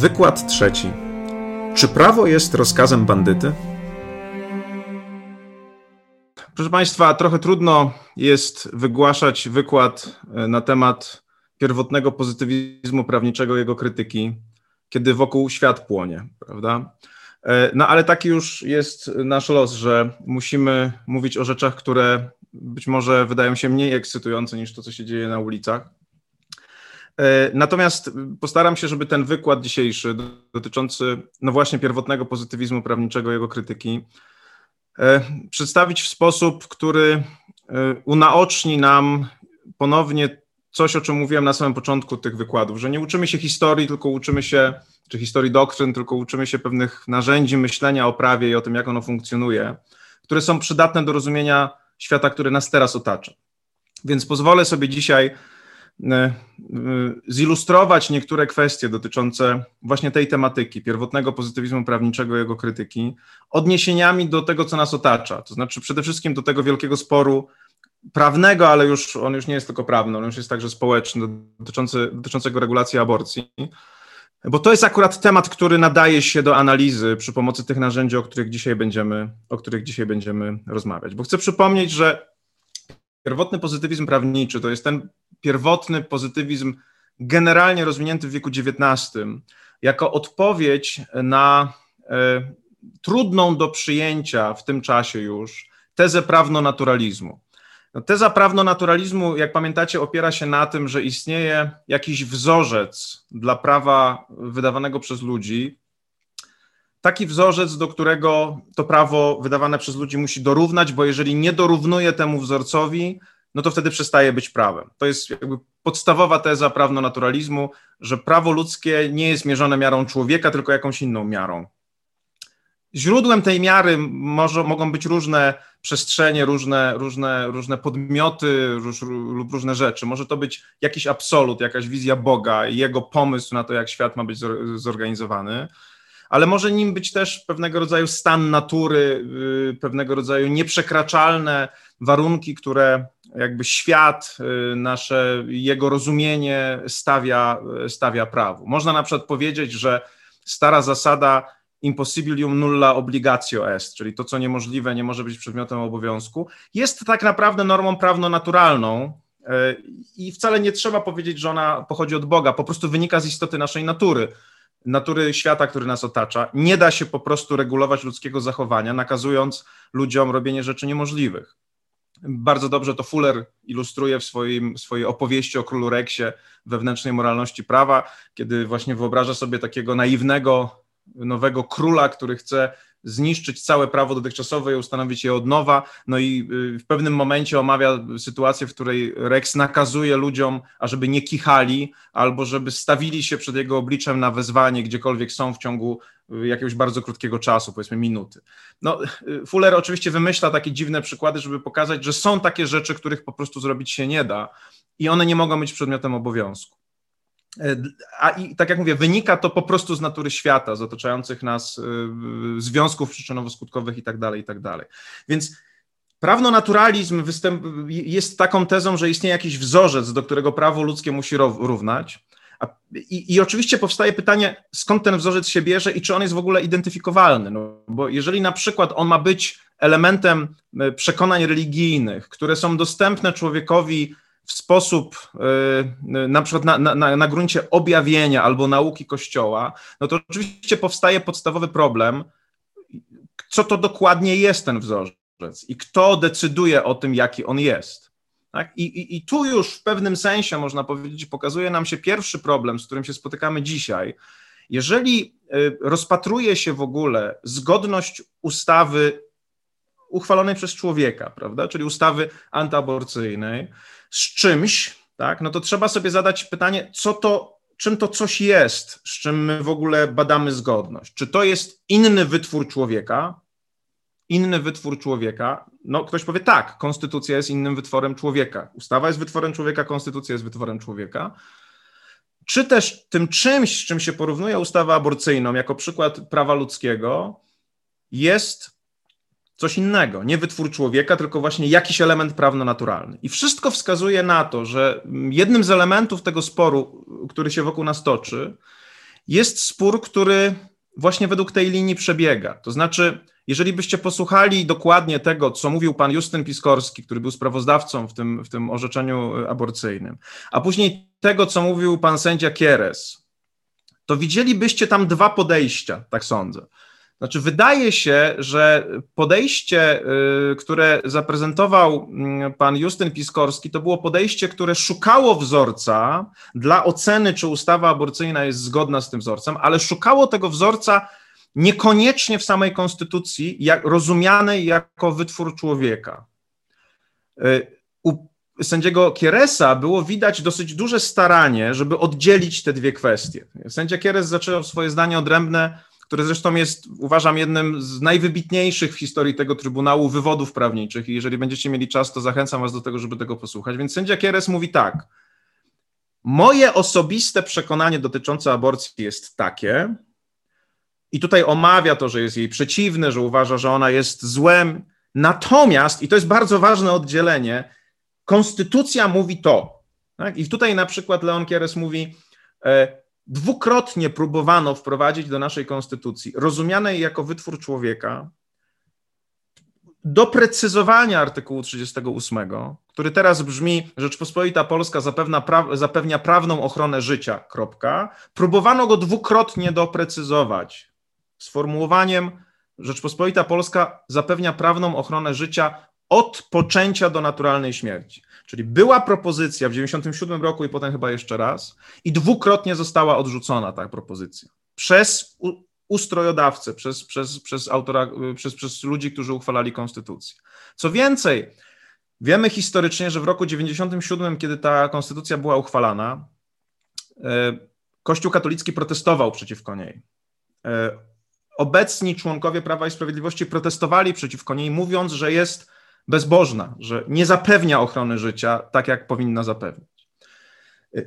Wykład trzeci. Czy prawo jest rozkazem bandyty? Proszę Państwa, trochę trudno jest wygłaszać wykład e, na temat pierwotnego pozytywizmu prawniczego, jego krytyki, kiedy wokół świat płonie, prawda? E, no ale taki już jest nasz los, że musimy mówić o rzeczach, które być może wydają się mniej ekscytujące niż to, co się dzieje na ulicach. E, natomiast postaram się, żeby ten wykład dzisiejszy dotyczący, no właśnie, pierwotnego pozytywizmu prawniczego, jego krytyki, e, przedstawić w sposób, który e, unaoczni nam ponownie coś, o czym mówiłem na samym początku tych wykładów, że nie uczymy się historii, tylko uczymy się, czy historii doktryn, tylko uczymy się pewnych narzędzi myślenia o prawie i o tym, jak ono funkcjonuje, które są przydatne do rozumienia świata, który nas teraz otacza. Więc pozwolę sobie dzisiaj zilustrować niektóre kwestie dotyczące właśnie tej tematyki, pierwotnego pozytywizmu prawniczego, jego krytyki, odniesieniami do tego, co nas otacza. To znaczy przede wszystkim do tego wielkiego sporu prawnego, ale już on już nie jest tylko prawny, on już jest także społeczny, dotyczący, dotyczącego regulacji aborcji. Bo to jest akurat temat, który nadaje się do analizy przy pomocy tych narzędzi, o których dzisiaj będziemy, o których dzisiaj będziemy rozmawiać. Bo chcę przypomnieć, że pierwotny pozytywizm prawniczy to jest ten pierwotny pozytywizm generalnie rozwinięty w wieku XIX jako odpowiedź na e, trudną do przyjęcia w tym czasie już tezę prawno-naturalizmu. No, teza prawno-naturalizmu, jak pamiętacie, opiera się na tym, że istnieje jakiś wzorzec dla prawa wydawanego przez ludzi, taki wzorzec, do którego to prawo wydawane przez ludzi musi dorównać, bo jeżeli nie dorównuje temu wzorcowi, no to wtedy przestaje być prawem. To jest jakby podstawowa teza prawno-naturalizmu, że prawo ludzkie nie jest mierzone miarą człowieka, tylko jakąś inną miarą. Źródłem tej miary może, mogą być różne przestrzenie, różne, różne, różne podmioty róż, lub różne rzeczy. Może to być jakiś absolut, jakaś wizja Boga jego pomysł na to, jak świat ma być zorganizowany ale może nim być też pewnego rodzaju stan natury, y, pewnego rodzaju nieprzekraczalne warunki, które jakby świat, y, nasze, jego rozumienie stawia, stawia prawu. Można na przykład powiedzieć, że stara zasada impossibilium nulla obligatio est, czyli to, co niemożliwe, nie może być przedmiotem obowiązku, jest tak naprawdę normą prawno-naturalną, y, i wcale nie trzeba powiedzieć, że ona pochodzi od Boga, po prostu wynika z istoty naszej natury natury świata, który nas otacza. Nie da się po prostu regulować ludzkiego zachowania, nakazując ludziom robienie rzeczy niemożliwych. Bardzo dobrze to Fuller ilustruje w swoim, swojej opowieści o królu Reksie wewnętrznej moralności prawa, kiedy właśnie wyobraża sobie takiego naiwnego, nowego króla, który chce zniszczyć całe prawo dotychczasowe i ustanowić je od nowa. No i y, w pewnym momencie omawia sytuację, w której Rex nakazuje ludziom, ażeby nie kichali, albo żeby stawili się przed jego obliczem na wezwanie, gdziekolwiek są w ciągu y, jakiegoś bardzo krótkiego czasu, powiedzmy minuty. No, y, Fuller oczywiście wymyśla takie dziwne przykłady, żeby pokazać, że są takie rzeczy, których po prostu zrobić się nie da i one nie mogą być przedmiotem obowiązku. E, a i tak jak mówię, wynika to po prostu z natury świata, z otaczających nas y, związków przyczynowo-skutkowych i tak dalej, i tak dalej. Więc prawno-naturalizm występ, jest taką tezą, że istnieje jakiś wzorzec, do którego prawo ludzkie musi równać. I, I, oczywiście powstaje pytanie, skąd ten wzorzec się bierze i czy on jest w ogóle identyfikowalny. No, bo jeżeli na przykład on ma być elementem e, przekonań religijnych, które są dostępne człowiekowi w sposób y, na przykład na, na, na gruncie objawienia albo nauki Kościoła, no to oczywiście powstaje podstawowy problem, co to dokładnie jest ten wzorzec i kto decyduje o tym, jaki on jest. Tak? I, i, I tu już w pewnym sensie, można powiedzieć, pokazuje nam się pierwszy problem, z którym się spotykamy dzisiaj. Jeżeli y, rozpatruje się w ogóle zgodność ustawy uchwalonej przez człowieka, prawda, czyli ustawy antyaborcyjnej, z czymś, tak, no to trzeba sobie zadać pytanie, co to, czym to coś jest, z czym my w ogóle badamy zgodność. Czy to jest inny wytwór człowieka? Inny wytwór człowieka? No, ktoś powie tak, konstytucja jest innym wytworem człowieka. Ustawa jest wytworem człowieka, konstytucja jest wytworem człowieka. Czy też tym czymś, z czym się porównuje ustawę aborcyjną jako przykład prawa ludzkiego, jest coś innego, nie wytwór człowieka, tylko właśnie jakiś element prawno-naturalny. I wszystko wskazuje na to, że jednym z elementów tego sporu, który się wokół nas toczy, jest spór, który właśnie według tej linii przebiega. To znaczy, jeżeli byście posłuchali dokładnie tego, co mówił pan Justyn Piskorski, który był sprawozdawcą w tym, w tym orzeczeniu aborcyjnym, a później tego, co mówił pan sędzia Kieres, to widzielibyście tam dwa podejścia, tak sądzę. Znaczy, wydaje się, że podejście, y, które zaprezentował mm, pan Justyn Piskorski, to było podejście, które szukało wzorca dla oceny, czy ustawa aborcyjna jest zgodna z tym wzorcem, ale szukało tego wzorca niekoniecznie w samej konstytucji, jak, rozumianej jako wytwór człowieka. Y, u sędziego Kieresa było widać dosyć duże staranie, żeby oddzielić te dwie kwestie. Sędzia Kieres zaczął swoje zdanie odrębne które zresztą jest, uważam, jednym z najwybitniejszych w historii tego Trybunału wywodów prawniczych i jeżeli będziecie mieli czas, to zachęcam was do tego, żeby tego posłuchać. Więc sędzia Kieres mówi tak, moje osobiste przekonanie dotyczące aborcji jest takie, i tutaj omawia to, że jest jej przeciwny, że uważa, że ona jest złem. Natomiast, i to jest bardzo ważne oddzielenie, konstytucja mówi to. Tak? I tutaj na przykład Leon Kieres mówi, e, dwukrotnie próbowano wprowadzić do naszej konstytucji, rozumianej jako wytwór człowieka, doprecyzowania artykułu 38, który teraz brzmi Rzeczpospolita Polska pra, zapewnia prawną ochronę życia, kropka. Próbowano go dwukrotnie doprecyzować sformułowaniem Rzeczpospolita Polska zapewnia prawną ochronę życia od poczęcia do naturalnej śmierci. Czyli była propozycja w 1997 roku i potem chyba jeszcze raz, i dwukrotnie została odrzucona ta propozycja przez ustrojodawcę, przez, przez, przez, autora, przez, przez ludzi, którzy uchwalali konstytucję. Co więcej, wiemy historycznie, że w roku 1997, kiedy ta konstytucja była uchwalana, e, Kościół katolicki protestował przeciwko niej. E, obecni członkowie Prawa i Sprawiedliwości protestowali przeciwko niej, mówiąc, że jest bezbożna, że nie zapewnia ochrony życia tak, jak powinna zapewnić.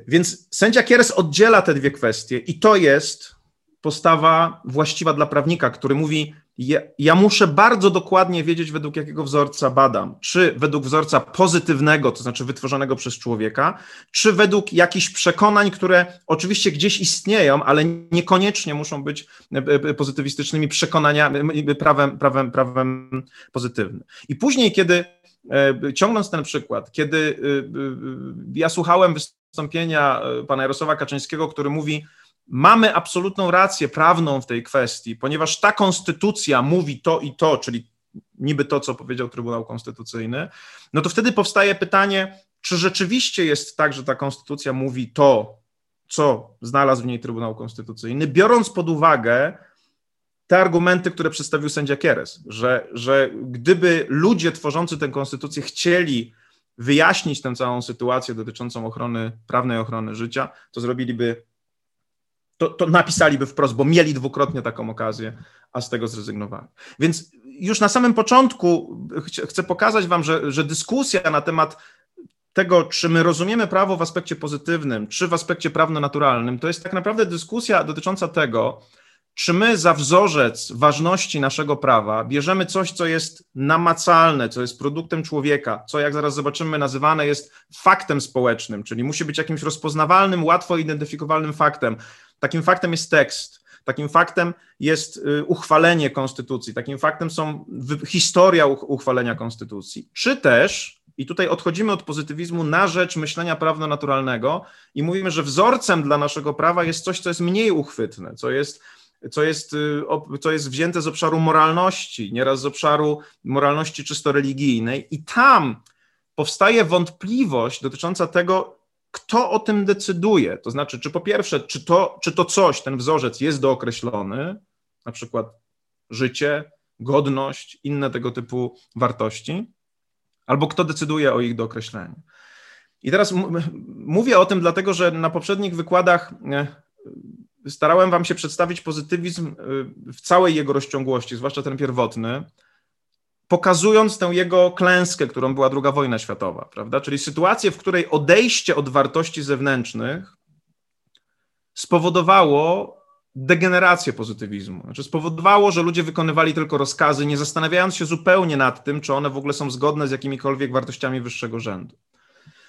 Więc sędzia Kieres oddziela te dwie kwestie i to jest postawa właściwa dla prawnika, który mówi: ja, ja, muszę bardzo dokładnie wiedzieć, według jakiego wzorca badam. Czy według wzorca pozytywnego, to znaczy wytworzonego przez człowieka, czy według jakichś przekonań, które oczywiście gdzieś istnieją, ale niekoniecznie muszą być e, e, pozytywistycznymi przekonaniami, prawem, prawem, prawem pozytywnym. I później, kiedy e, ciągnąc ten przykład, kiedy ja słuchałem wystąpienia pana Jarosława Kaczyńskiego, który mówi, mamy absolutną rację prawną w tej kwestii, ponieważ ta konstytucja mówi to i to, czyli niby to, co powiedział Trybunał Konstytucyjny, no to wtedy powstaje pytanie, czy rzeczywiście jest tak, że ta konstytucja mówi to, co znalazł w niej Trybunał Konstytucyjny, biorąc pod uwagę te argumenty, które przedstawił sędzia Kieres, że, że gdyby ludzie tworzący tę konstytucję chcieli wyjaśnić tę całą sytuację dotyczącą ochrony, prawnej ochrony życia, to zrobiliby to, to napisaliby wprost, bo mieli dwukrotnie taką okazję, a z tego zrezygnowali. Więc już na samym początku chcę pokazać Wam, że, że dyskusja na temat tego, czy my rozumiemy prawo w aspekcie pozytywnym, czy w aspekcie prawno-naturalnym, to jest tak naprawdę dyskusja dotycząca tego, czy my za wzorzec ważności naszego prawa bierzemy coś, co jest namacalne, co jest produktem człowieka, co, jak zaraz zobaczymy, nazywane jest faktem społecznym, czyli musi być jakimś rozpoznawalnym, łatwo identyfikowalnym faktem. Takim faktem jest tekst. Takim faktem jest y, uchwalenie konstytucji, takim faktem są historia uchwalenia konstytucji. Czy też, i tutaj odchodzimy od pozytywizmu na rzecz myślenia prawno-naturalnego i mówimy, że wzorcem dla naszego prawa jest coś, co jest mniej uchwytne, co jest, co jest, y, co jest wzięte z obszaru moralności, nieraz z obszaru moralności czysto religijnej, i tam powstaje wątpliwość dotycząca tego, kto o tym decyduje? To znaczy, czy po pierwsze, czy to, czy to coś, ten wzorzec jest dookreślony, na przykład życie, godność, inne tego typu wartości, albo kto decyduje o ich dookreśleniu. I teraz mówię o tym dlatego, że na poprzednich wykładach e, starałem Wam się przedstawić pozytywizm e, w całej jego rozciągłości, zwłaszcza ten pierwotny, pokazując tę jego klęskę, którą była II wojna światowa, prawda? Czyli sytuację, w której odejście od wartości zewnętrznych spowodowało degenerację pozytywizmu. Znaczy spowodowało, że ludzie wykonywali tylko rozkazy, nie zastanawiając się zupełnie nad tym, czy one w ogóle są zgodne z jakimikolwiek wartościami wyższego rzędu.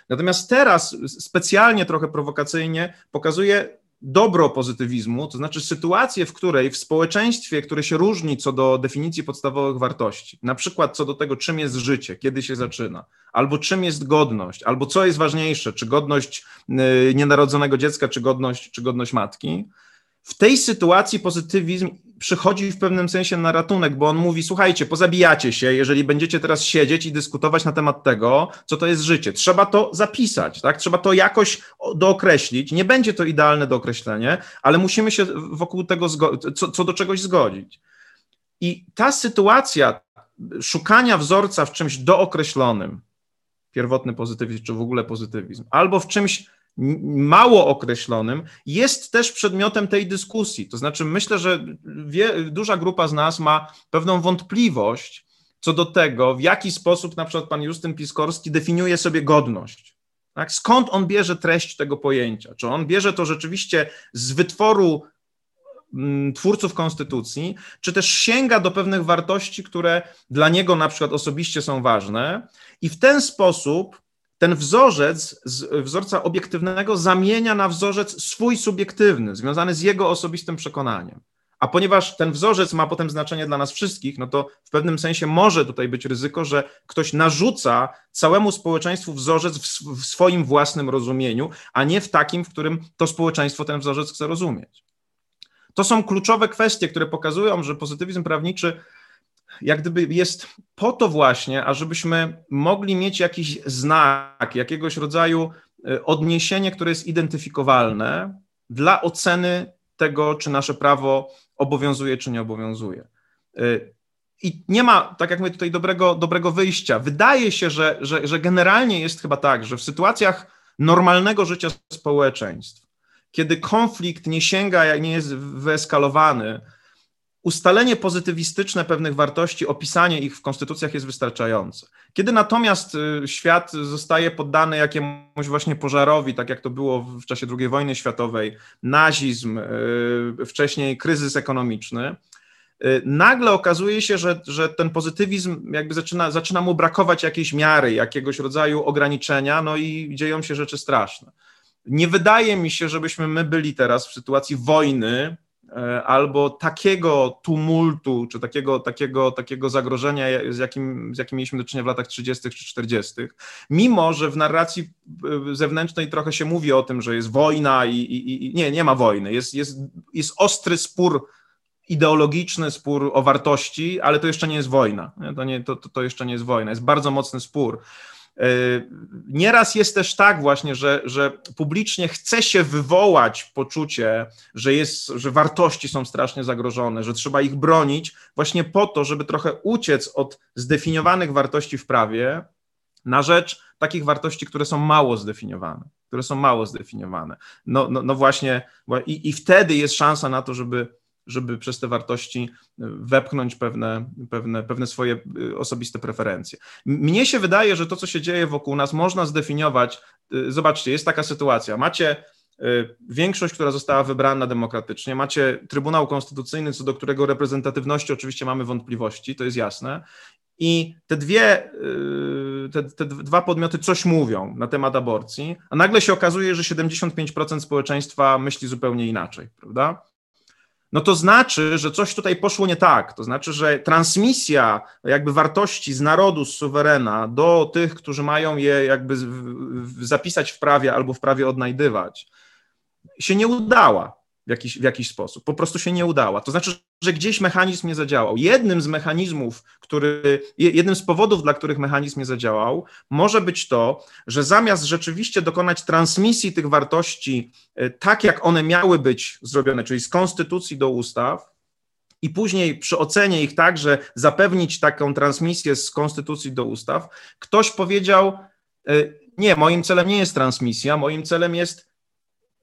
Natomiast teraz specjalnie trochę prowokacyjnie pokazuje dobro pozytywizmu, to znaczy sytuację, w której w społeczeństwie, które się różni co do definicji podstawowych wartości, na przykład co do tego, czym jest życie, kiedy się zaczyna, albo czym jest godność, albo co jest ważniejsze, czy godność y, nienarodzonego dziecka, czy godność, czy godność matki, w tej sytuacji pozytywizm przychodzi w pewnym sensie na ratunek, bo on mówi: Słuchajcie, pozabijacie się, jeżeli będziecie teraz siedzieć i dyskutować na temat tego, co to jest życie. Trzeba to zapisać, tak? trzeba to jakoś dookreślić. Nie będzie to idealne dookreślenie, ale musimy się wokół tego, co, co do czegoś zgodzić. I ta sytuacja szukania wzorca w czymś dookreślonym, pierwotny pozytywizm, czy w ogóle pozytywizm, albo w czymś mało określonym, jest też przedmiotem tej dyskusji. To znaczy, myślę, że wie, duża grupa z nas ma pewną wątpliwość co do tego, w jaki sposób na przykład pan Justyn Piskorski definiuje sobie godność. Tak? Skąd on bierze treść tego pojęcia? Czy on bierze to rzeczywiście z wytworu twórców konstytucji, czy też sięga do pewnych wartości, które dla niego na przykład osobiście są ważne i w ten sposób ten wzorzec z wzorca obiektywnego zamienia na wzorzec swój subiektywny, związany z jego osobistym przekonaniem. A ponieważ ten wzorzec ma potem znaczenie dla nas wszystkich, no to w pewnym sensie może tutaj być ryzyko, że ktoś narzuca całemu społeczeństwu wzorzec w, w swoim własnym rozumieniu, a nie w takim, w którym to społeczeństwo ten wzorzec chce rozumieć. To są kluczowe kwestie, które pokazują, że pozytywizm prawniczy jak gdyby jest po to właśnie, ażebyśmy mogli mieć jakiś znak, jakiegoś rodzaju e, odniesienie, które jest identyfikowalne dla oceny tego, czy nasze prawo obowiązuje, czy nie obowiązuje. E, I nie ma, tak jak my tutaj, dobrego, dobrego wyjścia. Wydaje się, że, że, że generalnie jest chyba tak, że w sytuacjach normalnego życia społeczeństw, kiedy konflikt nie sięga, nie jest wyeskalowany, ustalenie pozytywistyczne pewnych wartości, opisanie ich w konstytucjach jest wystarczające. Kiedy natomiast y, świat zostaje poddany jakiemuś właśnie pożarowi, tak jak to było w czasie II wojny światowej, nazizm, y, wcześniej kryzys ekonomiczny, y, nagle okazuje się, że, że ten pozytywizm jakby zaczyna, zaczyna mu brakować jakiejś miary, jakiegoś rodzaju ograniczenia, no i dzieją się rzeczy straszne. Nie wydaje mi się, żebyśmy my byli teraz w sytuacji wojny, albo takiego tumultu, czy takiego, takiego, takiego zagrożenia, z jakim, z jakim mieliśmy do czynienia w latach 30. czy 40., mimo że w narracji e, zewnętrznej trochę się mówi o tym, że jest wojna i, i, i nie, nie ma wojny, jest, jest, jest ostry spór ideologiczny spór o wartości, ale to jeszcze nie jest wojna. To, nie, to, to jeszcze nie jest wojna. Jest bardzo mocny spór. E, nieraz jest też tak właśnie, że, że publicznie chce się wywołać poczucie, że, jest, że wartości są strasznie zagrożone, że trzeba ich bronić, właśnie po to, żeby trochę uciec od zdefiniowanych wartości w prawie na rzecz takich wartości, które są mało zdefiniowane, które są mało zdefiniowane. No, no, no właśnie, i, i wtedy jest szansa na to, żeby żeby przez te wartości y, wepchnąć pewne, pewne, pewne swoje y, osobiste preferencje. Mnie się wydaje, że to, co się dzieje wokół nas, można zdefiniować. Y, zobaczcie, jest taka sytuacja. Macie większość, która została wybrana demokratycznie, macie Trybunał Konstytucyjny, co do którego reprezentatywności oczywiście mamy wątpliwości, to jest jasne. I te dwie, te, te dwa podmioty coś mówią na temat aborcji, a nagle się okazuje, że 75% społeczeństwa myśli zupełnie inaczej, prawda? No to znaczy, że coś tutaj poszło nie tak. To znaczy, że transmisja jakby wartości z narodu, z suwerena do tych, którzy mają je jakby zapisać w prawie albo w prawie odnajdywać, się nie udała w jakiś, w jakiś sposób. Po prostu się nie udała. To znaczy, że gdzieś mechanizm nie zadziałał. Jednym z mechanizmów, który, jednym z powodów, dla których mechanizm nie zadziałał, może być to, że zamiast rzeczywiście dokonać transmisji tych wartości e, tak, jak one miały być zrobione, czyli z konstytucji do ustaw, i później przy ocenie ich także zapewnić taką transmisję z konstytucji do ustaw, ktoś powiedział: e, Nie, moim celem nie jest transmisja, moim celem jest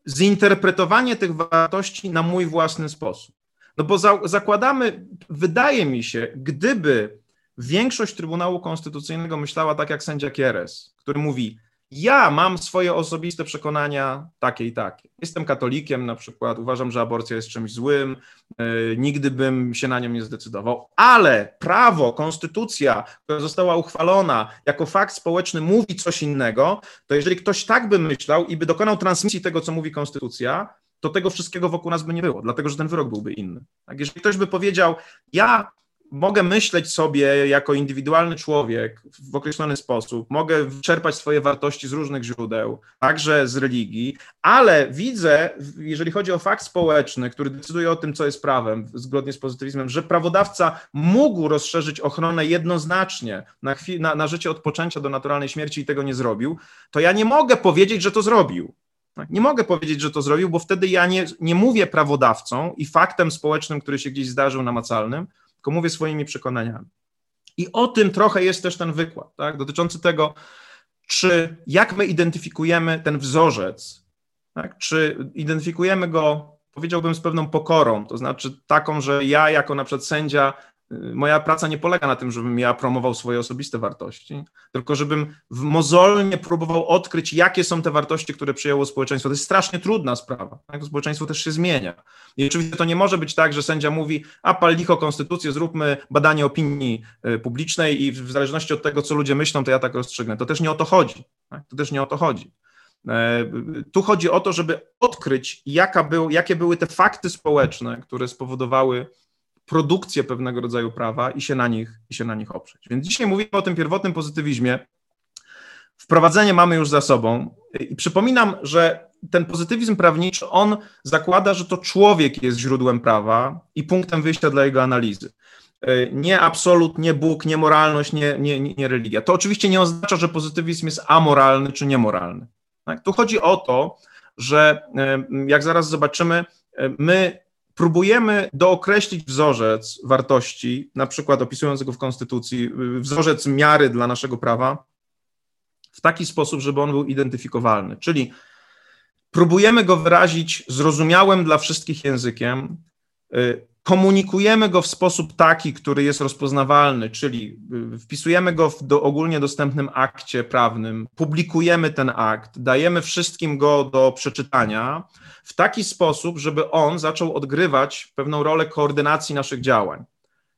zinterpretowanie tych wartości na mój własny sposób. No bo za, zakładamy, wydaje mi się, gdyby większość Trybunału Konstytucyjnego myślała tak jak sędzia Kieres, który mówi, ja mam swoje osobiste przekonania takie i takie. Jestem katolikiem na przykład, uważam, że aborcja jest czymś złym, yy, nigdy bym się na nią nie zdecydował, ale prawo, konstytucja, która została uchwalona jako fakt społeczny mówi coś innego, to jeżeli ktoś tak by myślał i by dokonał transmisji tego, co mówi konstytucja, to tego wszystkiego wokół nas by nie było, dlatego że ten wyrok byłby inny. Tak? Jeżeli ktoś by powiedział, ja mogę myśleć sobie jako indywidualny człowiek w określony sposób, mogę czerpać swoje wartości z różnych źródeł, także z religii, ale widzę, jeżeli chodzi o fakt społeczny, który decyduje o tym, co jest prawem, zgodnie z pozytywizmem, że prawodawca mógł rozszerzyć ochronę jednoznacznie na, chwil, na, na życie od poczęcia do naturalnej śmierci i tego nie zrobił, to ja nie mogę powiedzieć, że to zrobił. Tak, nie mogę powiedzieć, że to zrobił, bo wtedy ja nie, nie mówię prawodawcą i faktem społecznym, który się gdzieś zdarzył namacalnym, tylko mówię swoimi przekonaniami. I o tym trochę jest też ten wykład, tak, dotyczący tego, czy jak my identyfikujemy ten wzorzec, tak, czy identyfikujemy go, powiedziałbym, z pewną pokorą, to znaczy taką, że ja jako na przykład sędzia moja praca nie polega na tym, żebym ja promował swoje osobiste wartości, tylko żebym mozolnie próbował odkryć, jakie są te wartości, które przyjęło społeczeństwo. To jest strasznie trudna sprawa. Tak? Społeczeństwo też się zmienia. I oczywiście to nie może być tak, że sędzia mówi, a pal licho konstytucję, zróbmy badanie opinii y, publicznej i w zależności od tego, co ludzie myślą, to ja tak rozstrzygnę. To też nie o to chodzi. Tak? To też nie o to chodzi. E, tu chodzi o to, żeby odkryć, jaka był, jakie były te fakty społeczne, które spowodowały produkcję pewnego rodzaju prawa i się na nich, i się na nich oprzeć. Więc dzisiaj mówimy o tym pierwotnym pozytywizmie. Wprowadzenie mamy już za sobą i przypominam, że ten pozytywizm prawniczy, on zakłada, że to człowiek jest źródłem prawa i punktem wyjścia dla jego analizy. Nie absolut, nie Bóg, nie moralność, nie, nie, nie religia. To oczywiście nie oznacza, że pozytywizm jest amoralny czy niemoralny. Tak? Tu chodzi o to, że jak zaraz zobaczymy, my próbujemy dookreślić wzorzec wartości, na przykład opisując go w Konstytucji, wzorzec miary dla naszego prawa, w taki sposób, żeby on był identyfikowalny. Czyli próbujemy go wyrazić zrozumiałym dla wszystkich językiem, y, komunikujemy go w sposób taki, który jest rozpoznawalny, czyli y, wpisujemy go w do ogólnie dostępnym akcie prawnym, publikujemy ten akt, dajemy wszystkim go do przeczytania w taki sposób, żeby on zaczął odgrywać pewną rolę koordynacji naszych działań.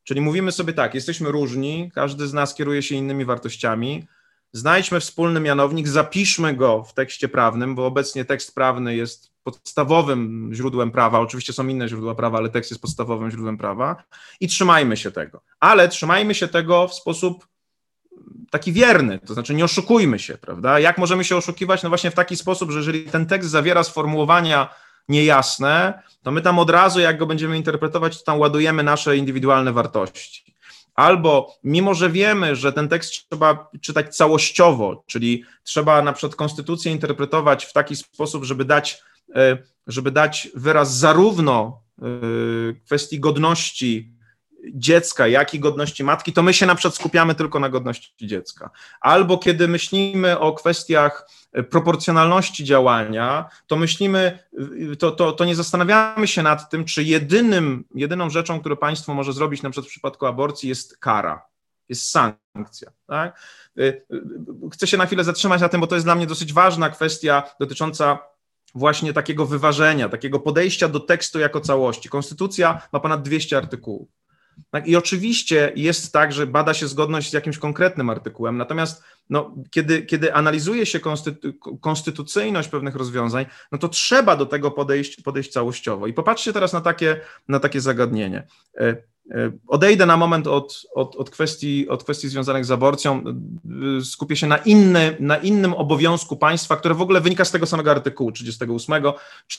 Czyli mówimy sobie tak, jesteśmy różni, każdy z nas kieruje się innymi wartościami, znajdźmy wspólny mianownik, zapiszmy go w tekście prawnym, bo obecnie tekst prawny jest podstawowym źródłem prawa. Oczywiście są inne źródła prawa, ale tekst jest podstawowym źródłem prawa i trzymajmy się tego. Ale trzymajmy się tego w sposób taki wierny, to znaczy nie oszukujmy się, prawda? Jak możemy się oszukiwać? No właśnie w taki sposób, że jeżeli ten tekst zawiera sformułowania niejasne, to my tam od razu, jak go będziemy interpretować, to tam ładujemy nasze indywidualne wartości. Albo mimo, że wiemy, że ten tekst trzeba czytać całościowo, czyli trzeba na przykład konstytucję interpretować w taki sposób, żeby dać, żeby dać wyraz zarówno e, kwestii godności dziecka, jak i godności matki, to my się na przykład skupiamy tylko na godności dziecka. Albo kiedy myślimy o kwestiach proporcjonalności działania, to myślimy, to, to, to nie zastanawiamy się nad tym, czy jedynym, jedyną rzeczą, którą państwo może zrobić na przykład w przypadku aborcji jest kara, jest sankcja. Tak? Chcę się na chwilę zatrzymać na tym, bo to jest dla mnie dosyć ważna kwestia dotycząca właśnie takiego wyważenia, takiego podejścia do tekstu jako całości. Konstytucja ma ponad 200 artykułów. Tak? I oczywiście jest tak, że bada się zgodność z jakimś konkretnym artykułem, natomiast no, kiedy, kiedy analizuje się konstytu, konstytucyjność pewnych rozwiązań, no to trzeba do tego podejść, podejść całościowo. I popatrzcie teraz na takie, na takie zagadnienie. Odejdę na moment od, od, od, kwestii, od kwestii związanych z aborcją, skupię się na, inny, na innym obowiązku państwa, które w ogóle wynika z tego samego artykułu 38,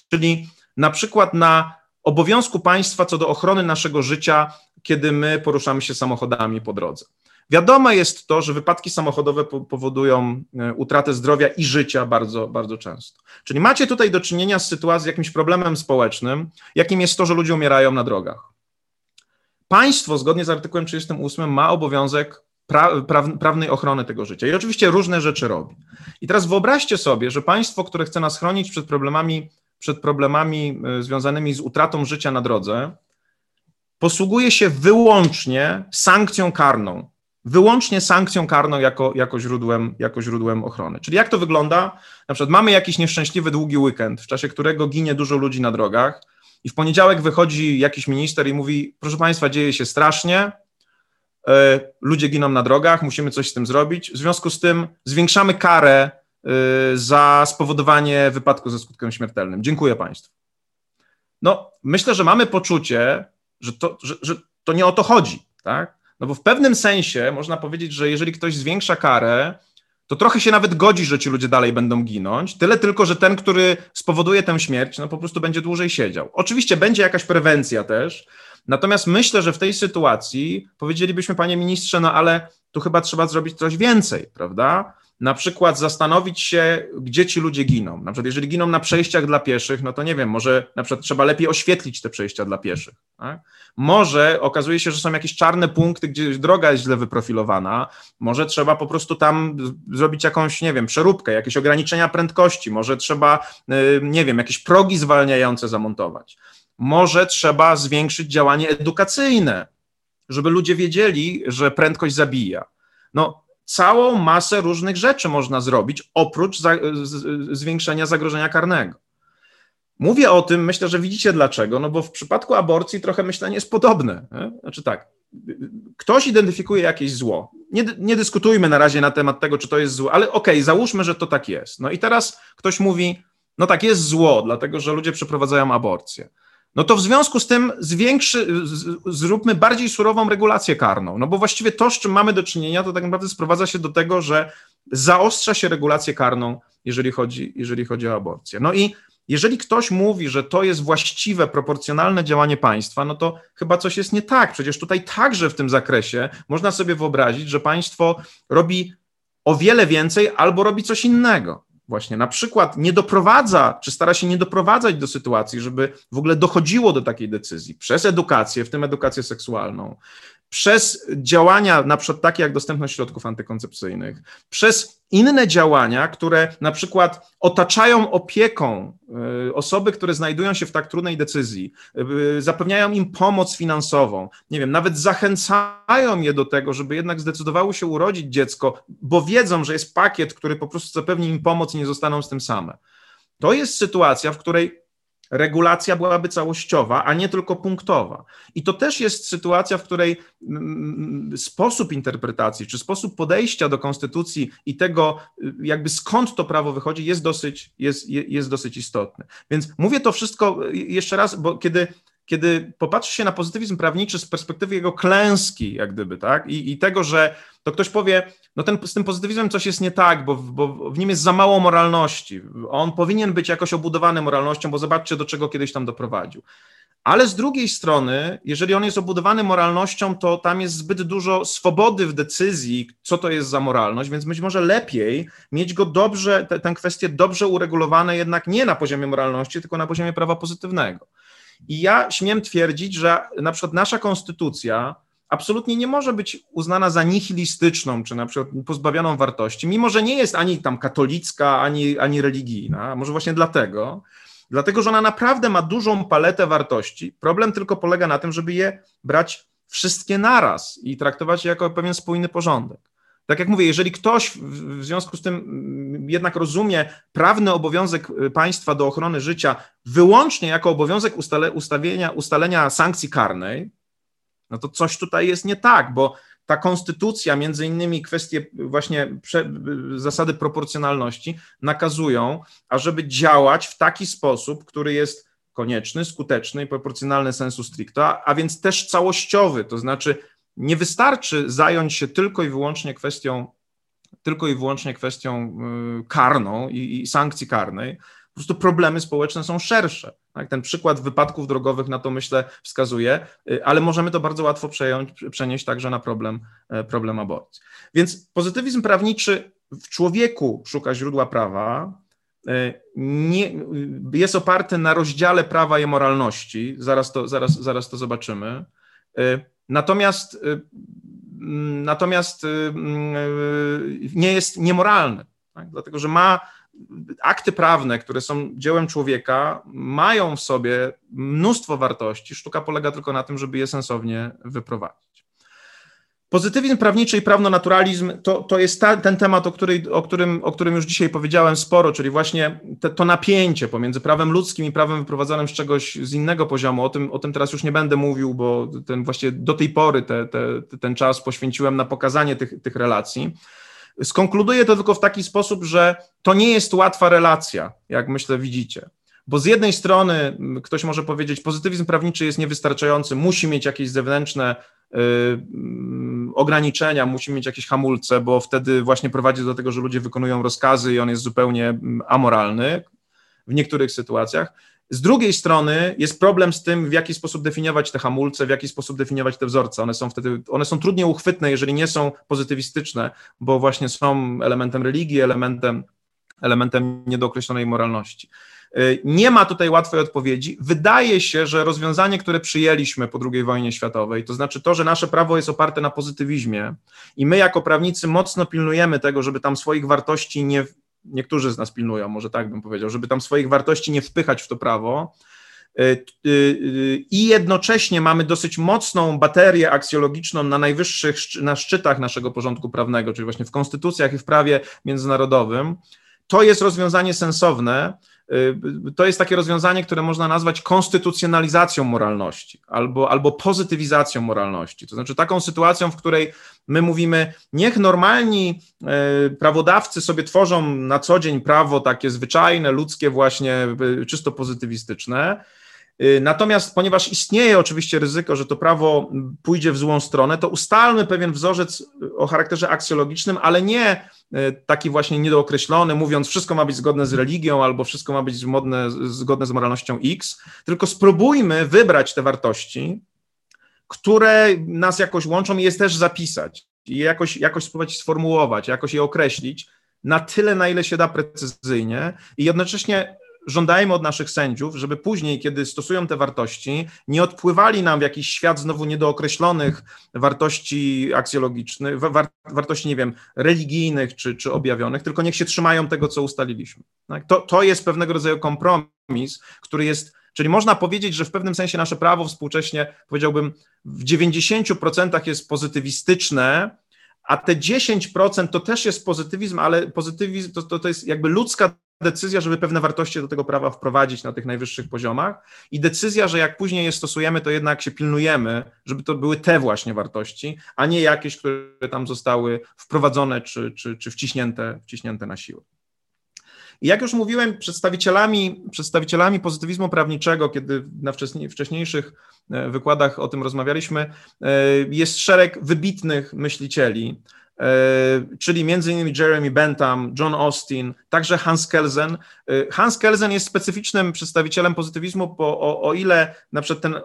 czyli na przykład na obowiązku państwa co do ochrony naszego życia, kiedy my poruszamy się samochodami po drodze. Wiadome jest to, że wypadki samochodowe powodują e, utratę zdrowia i życia bardzo, bardzo często. Czyli macie tutaj do czynienia z sytuacją, jakimś problemem społecznym, jakim jest to, że ludzie umierają na drogach. Państwo, zgodnie z artykułem 38, ma obowiązek pra, pra, prawnej ochrony tego życia i oczywiście różne rzeczy robi. I teraz wyobraźcie sobie, że państwo, które chce nas chronić przed problemami przed problemami e, związanymi z utratą życia na drodze, posługuje się wyłącznie sankcją karną. Wyłącznie sankcją karną jako, jako, źródłem, jako źródłem ochrony. Czyli jak to wygląda? Na przykład mamy jakiś nieszczęśliwy długi weekend, w czasie którego ginie dużo ludzi na drogach, i w poniedziałek wychodzi jakiś minister i mówi: Proszę Państwa, dzieje się strasznie, e, ludzie giną na drogach, musimy coś z tym zrobić. W związku z tym zwiększamy karę Y, za spowodowanie wypadku ze skutkiem śmiertelnym. Dziękuję Państwu. no myślę, że mamy poczucie, że to, że, że to nie o to chodzi, tak? No bo w pewnym sensie można powiedzieć, że jeżeli ktoś zwiększa karę, to trochę się nawet godzi, że ci ludzie dalej będą ginąć. Tyle tylko, że ten, który spowoduje tę śmierć, no po prostu będzie dłużej siedział. Oczywiście będzie jakaś prewencja też, natomiast myślę, że w tej sytuacji powiedzielibyśmy, panie ministrze, no ale tu chyba trzeba zrobić coś więcej, prawda? Na przykład zastanowić się, gdzie ci ludzie giną. Na przykład, jeżeli giną na przejściach dla pieszych, no to nie wiem, może na przykład trzeba lepiej oświetlić te przejścia dla pieszych. Tak? Może okazuje się, że są jakieś czarne punkty, gdzie droga jest źle wyprofilowana, może trzeba po prostu tam zrobić jakąś, nie wiem, przeróbkę, jakieś ograniczenia prędkości, może trzeba, y, nie wiem, jakieś progi zwalniające zamontować. Może trzeba zwiększyć działanie edukacyjne, żeby ludzie wiedzieli, że prędkość zabija. No, całą masę różnych rzeczy można zrobić, oprócz za, z, zwiększenia zagrożenia karnego. Mówię o tym, myślę, że widzicie dlaczego, no bo w przypadku aborcji trochę myślenie jest podobne. Nie? Znaczy tak, ktoś identyfikuje jakieś zło. Nie, nie, dyskutujmy na razie na temat tego, czy to jest zło, ale okej, okay, załóżmy, że to tak jest. No i teraz ktoś mówi, no tak, jest zło, dlatego że ludzie przeprowadzają aborcję no to w związku z tym zwiększy, zróbmy bardziej surową regulację karną. No bo właściwie to, z czym mamy do czynienia, to tak naprawdę sprowadza się do tego, że zaostrza się regulację karną, jeżeli chodzi, jeżeli chodzi o aborcję. No i jeżeli ktoś mówi, że to jest właściwe, proporcjonalne działanie państwa, no to chyba coś jest nie tak. Przecież tutaj także w tym zakresie można sobie wyobrazić, że państwo robi o wiele więcej albo robi coś innego właśnie na przykład nie doprowadza, czy stara się nie doprowadzać do sytuacji, żeby w ogóle dochodziło do takiej decyzji przez edukację, w tym edukację seksualną, przez działania, na przykład takie jak dostępność środków antykoncepcyjnych, przez inne działania, które na przykład otaczają opieką y, osoby, które znajdują się w tak trudnej decyzji, y, zapewniają im pomoc finansową, nie wiem, nawet zachęcają je do tego, żeby jednak zdecydowały się urodzić dziecko, bo wiedzą, że jest pakiet, który po prostu zapewni im pomoc i nie zostaną z tym same. To jest sytuacja, w której regulacja byłaby całościowa, a nie tylko punktowa. I to też jest sytuacja, w której mm, sposób interpretacji, czy sposób podejścia do konstytucji i tego, y, jakby skąd to prawo wychodzi, jest dosyć, jest, jest dosyć istotny. Więc mówię to wszystko y, jeszcze raz, bo kiedy kiedy popatrzy się na pozytywizm prawniczy z perspektywy jego klęski, jak gdyby, tak, i, i tego, że to ktoś powie, no ten, z tym pozytywizmem coś jest nie tak, bo, bo w nim jest za mało moralności. On powinien być jakoś obudowany moralnością, bo zobaczcie, do czego kiedyś tam doprowadził. Ale z drugiej strony, jeżeli on jest obudowany moralnością, to tam jest zbyt dużo swobody w decyzji, co to jest za moralność, więc być może lepiej mieć go dobrze, tę kwestię dobrze uregulowane jednak nie na poziomie moralności, tylko na poziomie prawa pozytywnego. I ja śmiem twierdzić, że na przykład nasza konstytucja absolutnie nie może być uznana za nihilistyczną, czy na przykład pozbawioną wartości, mimo że nie jest ani tam katolicka, ani, ani religijna, może właśnie dlatego, dlatego że ona naprawdę ma dużą paletę wartości. Problem tylko polega na tym, żeby je brać wszystkie naraz i traktować je jako pewien spójny porządek. Tak jak mówię, jeżeli ktoś w związku z tym mm, jednak rozumie prawny obowiązek y, państwa do ochrony życia wyłącznie jako obowiązek ustale, ustawienia, ustalenia sankcji karnej, no to coś tutaj jest nie tak, bo ta konstytucja, między innymi kwestie właśnie prze, zasady proporcjonalności nakazują, ażeby działać w taki sposób, który jest konieczny, skuteczny i proporcjonalny sensu stricto, a więc też całościowy, to znaczy nie wystarczy zająć się tylko i wyłącznie kwestią, tylko i wyłącznie kwestią y, karną i, i sankcji karnej, po prostu problemy społeczne są szersze. Tak? Ten przykład wypadków drogowych na to myślę wskazuje, y, ale możemy to bardzo łatwo przejąć, przenieść także na problem, e, problem aborcji. Więc pozytywizm prawniczy w człowieku szuka źródła prawa, e, nie, jest oparty na rozdziale prawa i moralności, zaraz to, zaraz, zaraz to zobaczymy. Natomiast, natomiast nie jest niemoralny, tak? dlatego że ma akty prawne, które są dziełem człowieka, mają w sobie mnóstwo wartości. Sztuka polega tylko na tym, żeby je sensownie wyprowadzić. Pozytywizm prawniczy i prawnonaturalizm to, to jest ta, ten temat, o, której, o, którym, o którym już dzisiaj powiedziałem sporo, czyli właśnie te, to napięcie pomiędzy prawem ludzkim i prawem wyprowadzonym z czegoś z innego poziomu. O tym, o tym teraz już nie będę mówił, bo ten właśnie do tej pory te, te, ten czas poświęciłem na pokazanie tych, tych relacji. Skonkluduję to tylko w taki sposób, że to nie jest łatwa relacja, jak myślę widzicie, Bo z jednej strony ktoś może powiedzieć, pozytywizm prawniczy jest niewystarczający, musi mieć jakieś zewnętrzne y, ograniczenia, musi mieć jakieś hamulce, bo wtedy właśnie prowadzi do tego, że ludzie wykonują rozkazy i on jest zupełnie amoralny w niektórych sytuacjach. Z drugiej strony jest problem z tym, w jaki sposób definiować te hamulce, w jaki sposób definiować te wzorce. One są wtedy, one są trudniej uchwytne, jeżeli nie są pozytywistyczne, bo właśnie są elementem religii, elementem, elementem niedookreślonej moralności. Y, nie ma tutaj łatwej odpowiedzi. Wydaje się, że rozwiązanie, które przyjęliśmy po II wojnie światowej, to znaczy to, że nasze prawo jest oparte na pozytywizmie i my jako prawnicy mocno pilnujemy tego, żeby tam swoich wartości nie, niektórzy z nas pilnują, może tak bym powiedział, żeby tam swoich wartości nie wpychać w to prawo. Y, y, I jednocześnie mamy dosyć mocną baterię aksjologiczną na najwyższych, na szczytach naszego porządku prawnego, czyli właśnie w konstytucjach i w prawie międzynarodowym. To jest rozwiązanie sensowne, to jest takie rozwiązanie, które można nazwać konstytucjonalizacją moralności albo, albo pozytywizacją moralności. To znaczy taką sytuacją, w której my mówimy, niech normalni y, prawodawcy sobie tworzą na co dzień prawo takie zwyczajne, ludzkie, właśnie y, czysto pozytywistyczne. Natomiast ponieważ istnieje oczywiście ryzyko, że to prawo pójdzie w złą stronę, to ustalmy pewien wzorzec o charakterze aksjologicznym, ale nie taki właśnie niedookreślony, mówiąc wszystko ma być zgodne z religią albo wszystko ma być modne, zgodne z moralnością X, tylko spróbujmy wybrać te wartości, które nas jakoś łączą i je też zapisać i jakoś, jakoś spróbować sformułować, jakoś je określić na tyle, na ile się da precyzyjnie i jednocześnie żądajmy od naszych sędziów, żeby później, kiedy stosują te wartości, nie odpływali nam w jakiś świat znowu niedookreślonych wartości aksjologicznych, war, wartości, nie wiem, religijnych czy, czy objawionych, tylko niech się trzymają tego, co ustaliliśmy. Tak? To, to jest pewnego rodzaju kompromis, który jest Czyli można powiedzieć, że w pewnym sensie nasze prawo współcześnie, powiedziałbym, w 90% jest pozytywistyczne, a te 10% to też jest pozytywizm, ale pozytywizm to, to, to jest jakby ludzka decyzja, żeby pewne wartości do tego prawa wprowadzić na tych najwyższych poziomach i decyzja, że jak później je stosujemy, to jednak się pilnujemy, żeby to były te właśnie wartości, a nie jakieś, które tam zostały wprowadzone czy, czy, czy wciśnięte, wciśnięte na siłę. I jak już mówiłem, przedstawicielami, przedstawicielami pozytywizmu prawniczego, kiedy na wcześniejszych e, wykładach o tym rozmawialiśmy, e, jest szereg wybitnych myślicieli, czyli między innymi Jeremy Bentham, John Austin, także Hans Kelsen. E, Hans Kelsen jest specyficznym przedstawicielem pozytywizmu, bo o, o ile na przykład ten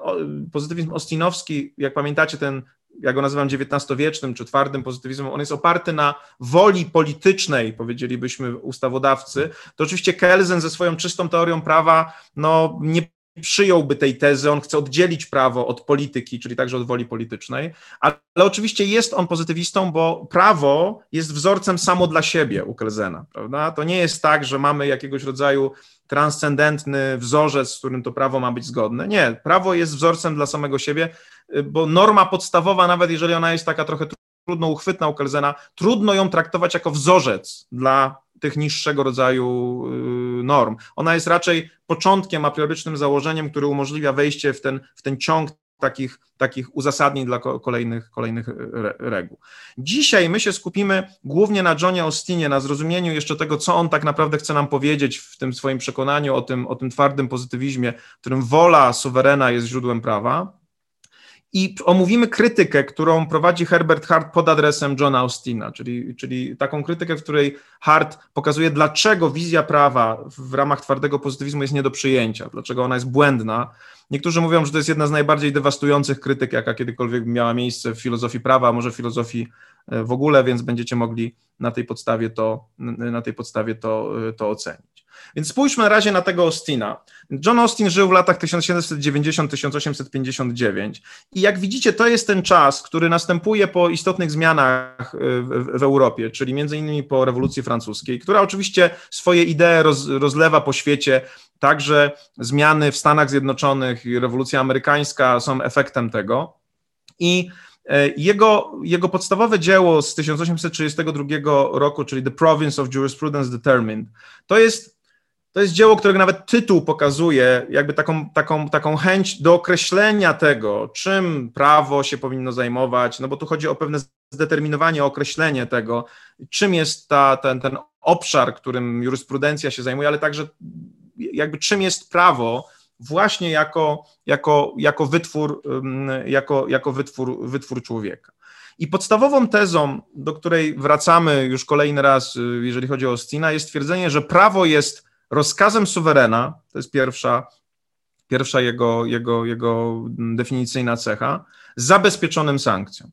pozytywizm austinowski, jak pamiętacie, ten ja go nazywam XIX-wiecznym czy twardym pozytywizmem, on jest oparty na woli politycznej, powiedzielibyśmy ustawodawcy, to oczywiście Kelsen ze swoją czystą teorią prawa no, nie przyjąłby tej tezy, on chce oddzielić prawo od polityki, czyli także od woli politycznej, ale oczywiście jest on pozytywistą, bo prawo jest wzorcem samo dla siebie u Kelzena, prawda? To nie jest tak, że mamy jakiegoś rodzaju transcendentny wzorzec, z którym to prawo ma być zgodne. Nie, prawo jest wzorcem dla samego siebie, bo norma podstawowa, nawet jeżeli ona jest taka trochę trudno uchwytna u Kelzena, trudno ją traktować jako wzorzec dla tych niższego rodzaju y, norm. Ona jest raczej początkiem, a priorycznym założeniem, który umożliwia wejście w ten, w ten ciąg takich, takich uzasadnień dla kolejnych, kolejnych reguł. Dzisiaj my się skupimy głównie na Johnie Austinie, na zrozumieniu jeszcze tego, co on tak naprawdę chce nam powiedzieć w tym swoim przekonaniu o tym, o tym twardym pozytywizmie, w którym wola suwerena jest źródłem prawa. I omówimy krytykę, którą prowadzi Herbert Hart pod adresem Johna Austina, czyli, czyli taką krytykę, w której Hart pokazuje, dlaczego wizja prawa w ramach twardego pozytywizmu jest nie do przyjęcia, dlaczego ona jest błędna. Niektórzy mówią, że to jest jedna z najbardziej dewastujących krytyk, jaka kiedykolwiek miała miejsce w filozofii prawa, a może filozofii e, w ogóle, więc będziecie mogli na tej podstawie to, na tej podstawie to, e, to ocenić. Więc spójrzmy na razie na tego Austina. John Austin żył w latach 1790-1859 i jak widzicie, to jest ten czas, który następuje po istotnych zmianach w, w Europie, czyli między innymi po rewolucji francuskiej, która oczywiście swoje idee roz, rozlewa po świecie, także zmiany w Stanach Zjednoczonych i rewolucja amerykańska są efektem tego. I e, jego, jego podstawowe dzieło z 1832 roku, czyli The Province of Jurisprudence Determined, to jest to jest dzieło, którego nawet tytuł pokazuje, jakby taką, taką, taką chęć do określenia tego, czym prawo się powinno zajmować, no bo tu chodzi o pewne zdeterminowanie, określenie tego, czym jest ta, ten, ten obszar, którym jurysprudencja się zajmuje, ale także jakby czym jest prawo właśnie jako, jako, jako wytwór, jako, jako wytwór, wytwór człowieka. I podstawową tezą, do której wracamy już kolejny raz, y, jeżeli chodzi o Ostina, jest twierdzenie, że prawo jest rozkazem suwerena, to jest pierwsza, pierwsza jego, jego, jego definicyjna cecha, zabezpieczonym sankcją.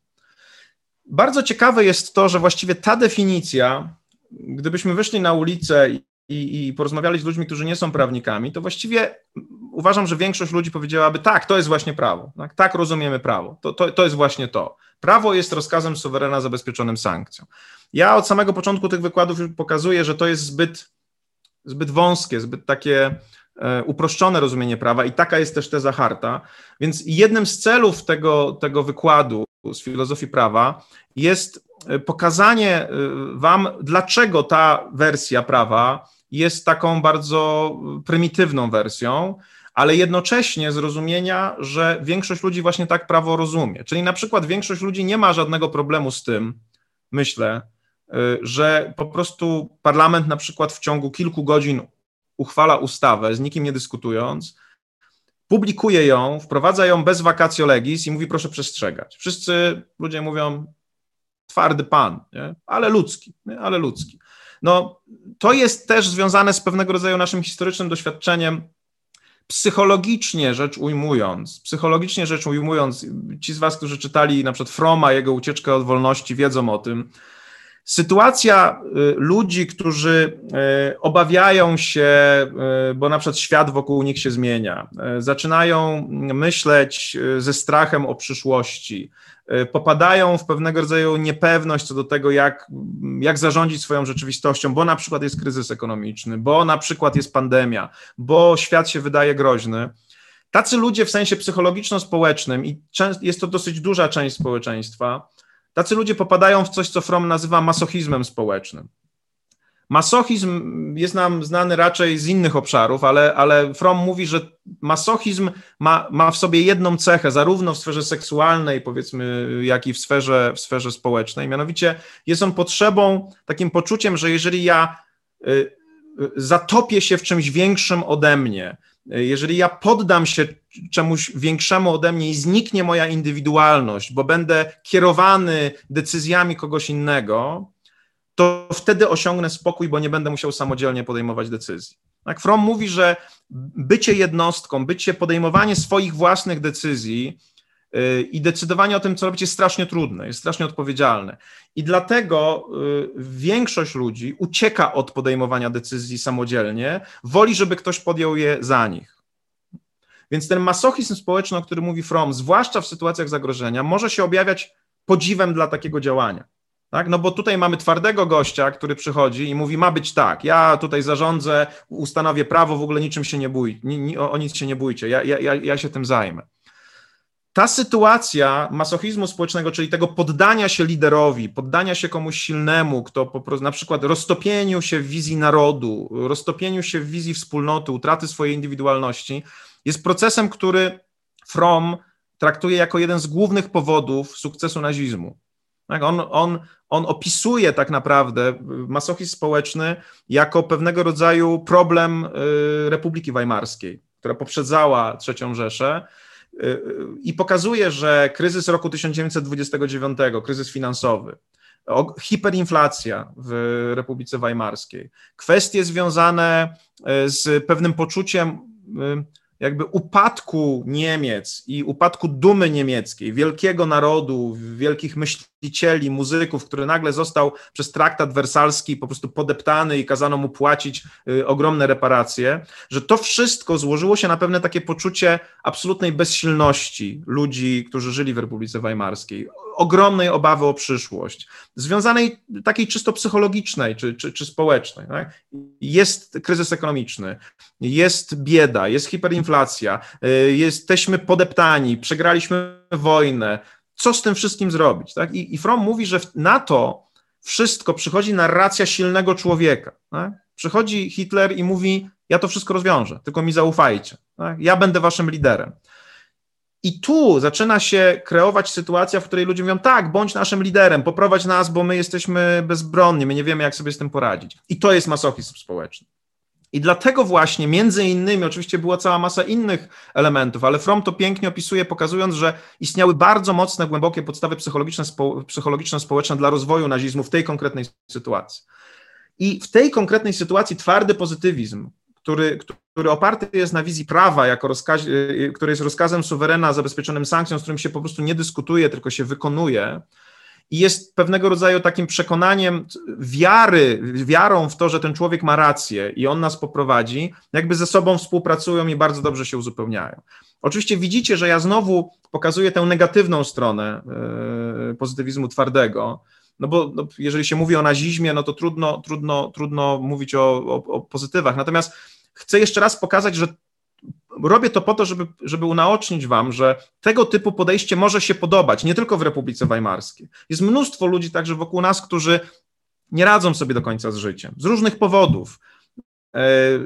Bardzo ciekawe jest to, że właściwie ta definicja, gdybyśmy wyszli na ulicę i, i porozmawiali z ludźmi, którzy nie są prawnikami, to właściwie uważam, że większość ludzi powiedziałaby, tak, to jest właśnie prawo, tak, tak rozumiemy prawo, to, to, to jest właśnie to. Prawo jest rozkazem suwerena zabezpieczonym sankcją. Ja od samego początku tych wykładów już pokazuję, że to jest zbyt, zbyt wąskie, zbyt takie e, uproszczone rozumienie prawa i taka jest też teza Harta. Więc jednym z celów tego, tego wykładu z filozofii prawa jest e, pokazanie e, Wam, dlaczego ta wersja prawa jest taką bardzo prymitywną wersją, ale jednocześnie zrozumienia, że większość ludzi właśnie tak prawo rozumie. Czyli na przykład większość ludzi nie ma żadnego problemu z tym, myślę, że po prostu parlament na przykład w ciągu kilku godzin uchwala ustawę, z nikim nie dyskutując, publikuje ją, wprowadza ją bez vacatio legis i mówi proszę przestrzegać. Wszyscy ludzie mówią twardy pan, nie? ale ludzki, nie? ale ludzki. No, to jest też związane z pewnego rodzaju naszym historycznym doświadczeniem psychologicznie rzecz ujmując, psychologicznie rzecz ujmując, ci z was, którzy czytali na przykład Froma, jego ucieczkę od wolności, wiedzą o tym. Sytuacja y, ludzi, którzy y, obawiają się, y, bo na przykład świat wokół nich się zmienia, zaczynają myśleć ze strachem o przyszłości, popadają w pewnego rodzaju niepewność co do tego, jak, jak zarządzić swoją rzeczywistością, bo na przykład jest kryzys ekonomiczny, bo na przykład jest pandemia, bo świat się wydaje groźny. Tacy ludzie w sensie psychologiczno-społecznym, i jest to dosyć duża część społeczeństwa, tacy ludzie popadają w coś, co Fromm nazywa masochizmem społecznym. Masochizm jest nam znany raczej z innych obszarów, ale, ale Fromm mówi, że masochizm ma, ma w sobie jedną cechę, zarówno w sferze seksualnej, powiedzmy, jak i w sferze, w sferze społecznej. Mianowicie jest on potrzebą, takim poczuciem, że jeżeli ja y, y, zatopię się w czymś większym ode mnie, jeżeli ja poddam się czemuś większemu ode mnie i zniknie moja indywidualność, bo będę kierowany decyzjami kogoś innego, to wtedy osiągnę spokój, bo nie będę musiał samodzielnie podejmować decyzji. Tak, Fromm mówi, że bycie jednostką, bycie podejmowanie swoich własnych decyzji i decydowanie o tym, co robić, jest strasznie trudne, jest strasznie odpowiedzialne. I dlatego yy, większość ludzi ucieka od podejmowania decyzji samodzielnie, woli, żeby ktoś podjął je za nich. Więc ten masochizm społeczny, o którym mówi Fromm, zwłaszcza w sytuacjach zagrożenia, może się objawiać podziwem dla takiego działania. Tak? No bo tutaj mamy twardego gościa, który przychodzi i mówi, ma być tak, ja tutaj zarządzę, ustanowię prawo, w ogóle niczym się nie bój, ni, o, o, nic się nie bójcie, ja, ja, ja się tym zajmę. Ta sytuacja masochizmu społecznego, czyli tego poddania się liderowi, poddania się komuś silnemu, kto po prostu, na przykład roztopieniu się w wizji narodu, roztopieniu się w wizji wspólnoty, utraty swojej indywidualności, jest procesem, który Fromm traktuje jako jeden z głównych powodów sukcesu nazizmu. Tak, on, on, on opisuje tak naprawdę masochizm społeczny jako pewnego rodzaju problem y, Republiki Weimarskiej, która poprzedzała III Rzeszę i pokazuje, że kryzys roku 1929, kryzys finansowy, hiperinflacja w Republice Weimarskiej, kwestie związane y, z pewnym poczuciem jakby upadku Niemiec i upadku dumy niemieckiej, wielkiego narodu, wielkich myślicieli, muzyków, który nagle został przez traktat wersalski po prostu podeptany i kazano mu płacić y, ogromne reparacje, że to wszystko złożyło się na pewne takie poczucie absolutnej bezsilności ludzi, którzy żyli w Republice Weimarskiej, ogromnej obawy o przyszłość, związanej takiej czysto psychologicznej czy, czy, czy społecznej. Tak? Jest kryzys ekonomiczny, jest bieda, jest hiperinflacja, y, jesteśmy podeptani, przegraliśmy wojnę. Co z tym wszystkim zrobić? Tak? I, I Fromm mówi, że na to wszystko przychodzi narracja silnego człowieka. Tak? Przychodzi Hitler i mówi: Ja to wszystko rozwiążę, tylko mi zaufajcie. Tak? Ja będę waszym liderem. I tu zaczyna się kreować sytuacja, w której ludzie mówią: tak, bądź naszym liderem, poprowadź nas, bo my jesteśmy bezbronni, my nie wiemy, jak sobie z tym poradzić. I to jest masochizm społeczny. I dlatego właśnie, między innymi, oczywiście była cała masa innych elementów, ale Fromm to pięknie opisuje, pokazując, że istniały bardzo mocne, głębokie podstawy psychologiczne, spo, psychologiczno-społeczne dla rozwoju nazizmu w tej konkretnej sytuacji. I w tej konkretnej sytuacji twardy pozytywizm, który, który oparty jest na wizji prawa, jako rozkaz, y, który jest rozkazem suwerena zabezpieczonym sankcją, z którym się po prostu nie dyskutuje, tylko się wykonuje, i jest pewnego rodzaju takim przekonaniem wiary, wiarą w to, że ten człowiek ma rację i on nas poprowadzi, jakby ze sobą współpracują i bardzo dobrze się uzupełniają. Oczywiście widzicie, że ja znowu pokazuję tę negatywną stronę yy, pozytywizmu twardego, no bo no, jeżeli się mówi o nazizmie, no to trudno, trudno, trudno mówić o, o, o pozytywach. Natomiast chcę jeszcze raz pokazać, że robię to po to, żeby, żeby unaocznić wam, że tego typu podejście może się podobać, nie tylko w Republice Weimarskiej. Jest mnóstwo ludzi także wokół nas, którzy nie radzą sobie do końca z życiem, z różnych powodów, e,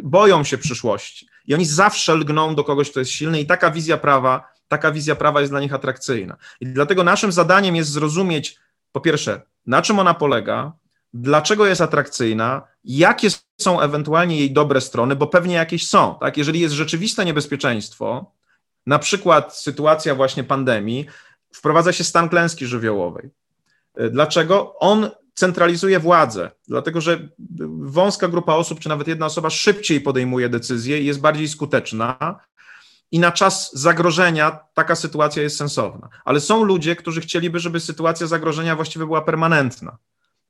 boją się przyszłości i oni zawsze lgną do kogoś, kto jest silny i taka wizja prawa, taka wizja prawa jest dla nich atrakcyjna. I dlatego naszym zadaniem jest zrozumieć, po pierwsze, na czym ona polega, dlaczego jest atrakcyjna, jakie są ewentualnie jej dobre strony, bo pewnie jakieś są. Tak? Jeżeli jest rzeczywiste niebezpieczeństwo, na przykład sytuacja właśnie pandemii, wprowadza się stan klęski żywiołowej. E, dlaczego? On centralizuje władzę, dlatego że wąska grupa osób, czy nawet jedna osoba szybciej podejmuje decyzje i jest bardziej skuteczna. I na czas zagrożenia taka sytuacja jest sensowna. Ale są ludzie, którzy chcieliby, żeby sytuacja zagrożenia właściwie była permanentna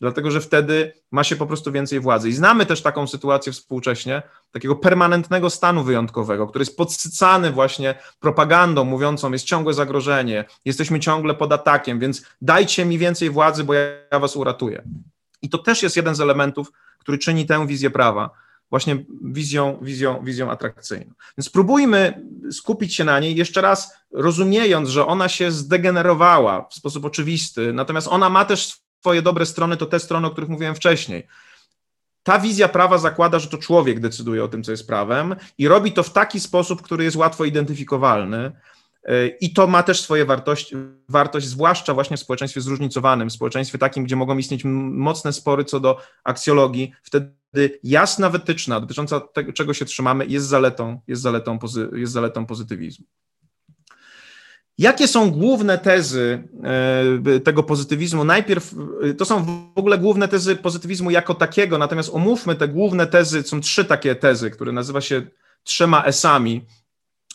dlatego że wtedy ma się po prostu więcej władzy. I znamy też taką sytuację współcześnie, takiego permanentnego stanu wyjątkowego, który jest podsycany właśnie propagandą mówiącą, jest ciągłe zagrożenie, jesteśmy ciągle pod atakiem, więc dajcie mi więcej władzy, bo ja was uratuję. I to też jest jeden z elementów, który czyni tę wizję prawa właśnie wizją, wizją, wizją atrakcyjną. Więc spróbujmy skupić się na niej, jeszcze raz rozumiejąc, że ona się zdegenerowała w sposób oczywisty, natomiast ona ma też Twoje dobre strony to te strony, o których mówiłem wcześniej. Ta wizja prawa zakłada, że to człowiek decyduje o tym, co jest prawem i robi to w taki sposób, który jest łatwo identyfikowalny. I to ma też swoje wartość, wartość, zwłaszcza właśnie w społeczeństwie zróżnicowanym, w społeczeństwie takim, gdzie mogą istnieć mocne spory co do aksjologii. Wtedy jasna wytyczna dotycząca tego, czego się trzymamy, jest zaletą, jest zaletą, jest zaletą pozytywizmu. Jakie są główne tezy e, tego pozytywizmu? Najpierw e, to są w ogóle główne tezy pozytywizmu jako takiego, natomiast omówmy te główne tezy. Są trzy takie tezy, które nazywa się trzema esami,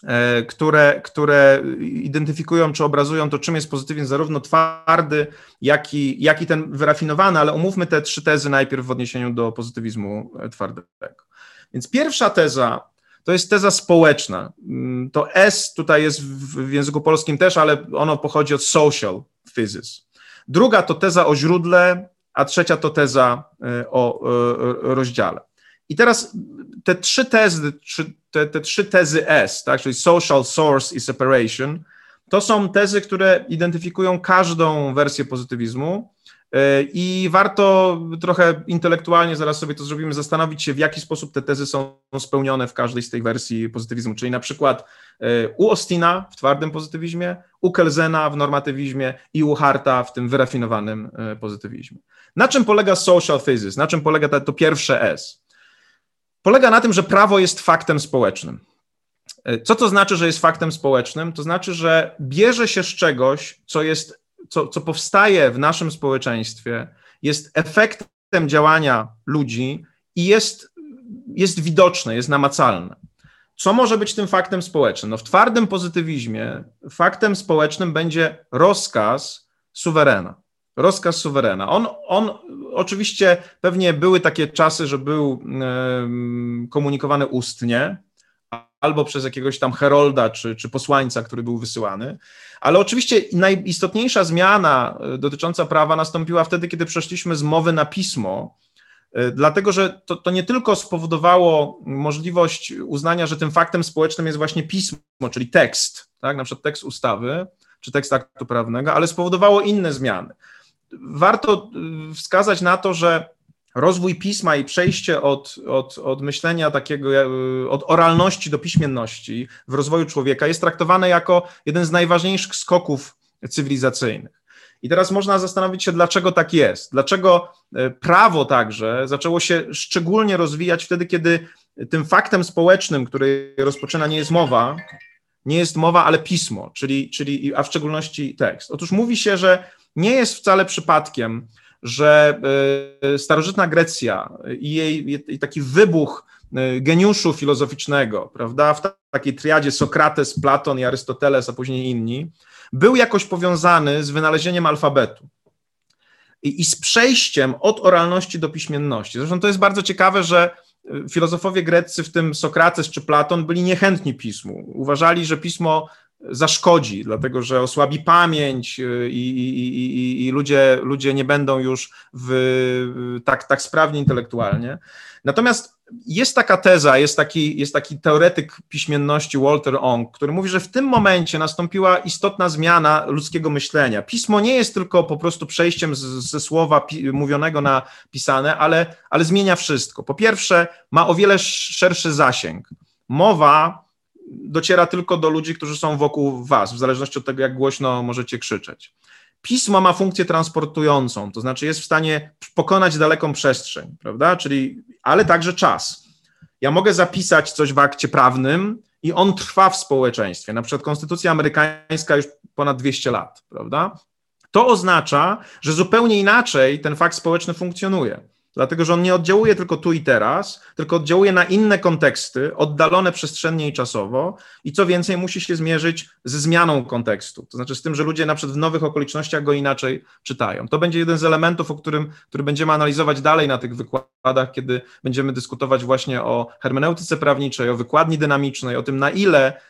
e, które, które identyfikują czy obrazują to, czym jest pozytywizm, zarówno twardy, jak i, jak i ten wyrafinowany, ale omówmy te trzy tezy najpierw w odniesieniu do pozytywizmu twardego. Więc pierwsza teza to jest teza społeczna. Mm, to S tutaj jest w języku polskim też, ale ono pochodzi od social physics. Druga to teza o źródle, a trzecia to teza e, o e, rozdziale. I teraz te trzy tezy, te, te trzy tezy S, tak, czyli social, source i separation, to są tezy, które identyfikują każdą wersję pozytywizmu I warto trochę intelektualnie, zaraz sobie to zrobimy, zastanowić się, w jaki sposób te tezy są spełnione w każdej z tej wersji pozytywizmu. Czyli na przykład e, u Ostina w twardym pozytywizmie, u Kelzena w normatywizmie i u Harta w tym wyrafinowanym e, pozytywizmie. Na czym polega social physics? Na czym polega to, to pierwsze S? Polega na tym, że prawo jest faktem społecznym. Co to znaczy, że jest faktem społecznym? To znaczy, że bierze się z czegoś, co jest co, co powstaje w naszym społeczeństwie, jest efektem działania ludzi i jest, jest widoczne, jest namacalne. Co może być tym faktem społecznym? No w twardym pozytywizmie faktem społecznym będzie rozkaz suwerena. Rozkaz suwerena. On, on oczywiście pewnie były takie czasy, że był komunikowany ustnie, albo przez jakiegoś tam herolda czy, czy posłańca, który był wysyłany. Ale oczywiście najistotniejsza zmiana e, dotycząca prawa nastąpiła wtedy, kiedy przeszliśmy z mowy na pismo, e, dlatego że to, to nie tylko spowodowało możliwość uznania, że tym faktem społecznym jest właśnie pismo, czyli tekst, tak, na przykład tekst ustawy czy tekst aktu prawnego, ale spowodowało inne zmiany. Warto e, wskazać na to, że rozwój pisma i przejście od, od, od myślenia takiego, e, od oralności do piśmienności w rozwoju człowieka jest traktowane jako jeden z najważniejszych skoków cywilizacyjnych. I teraz można zastanowić się, dlaczego tak jest. Dlaczego e, prawo także zaczęło się szczególnie rozwijać wtedy, kiedy tym faktem społecznym, który rozpoczyna, nie jest mowa, nie jest mowa, ale pismo, czyli, czyli a w szczególności tekst. Otóż mówi się, że nie jest wcale przypadkiem, że e, starożytna Grecja i jej i taki wybuch e, geniuszu filozoficznego, prawda, w takiej triadzie Sokrates, Platon i Arystoteles, a później inni, był jakoś powiązany z wynalezieniem alfabetu i, z przejściem od oralności do piśmienności. Zresztą to jest bardzo ciekawe, że e, filozofowie greccy, w tym Sokrates czy Platon, byli niechętni pismu. Uważali, że pismo zaszkodzi, dlatego że osłabi pamięć y, i, i, i, i, ludzie, ludzie nie będą już w, tak, tak sprawni intelektualnie. Natomiast jest taka teza, jest taki, jest taki teoretyk piśmienności Walter Ong, który mówi, że w tym momencie nastąpiła istotna zmiana ludzkiego myślenia. Pismo nie jest tylko po prostu przejściem z, ze słowa pi, mówionego na pisane, ale, ale zmienia wszystko. Po pierwsze, ma o wiele szerszy zasięg. Mowa dociera tylko do ludzi, którzy są wokół was, w zależności od tego, jak głośno możecie krzyczeć. Pismo ma funkcję transportującą, to znaczy jest w stanie pokonać daleką przestrzeń, prawda? Czyli, ale także czas. Ja mogę zapisać coś w akcie prawnym i on trwa w społeczeństwie. Na przykład Konstytucja amerykańska już ponad 200 lat, prawda? To oznacza, że zupełnie inaczej ten fakt społeczny funkcjonuje dlatego że on nie oddziałuje tylko tu i teraz, tylko oddziałuje na inne konteksty, oddalone przestrzennie i czasowo i co więcej musi się zmierzyć ze zmianą kontekstu, to znaczy z tym, że ludzie na przykład w nowych okolicznościach go inaczej czytają. To będzie jeden z elementów, o którym, który będziemy analizować dalej na tych wykładach, kiedy będziemy dyskutować właśnie o hermeneutyce prawniczej, o wykładni dynamicznej, o tym na ile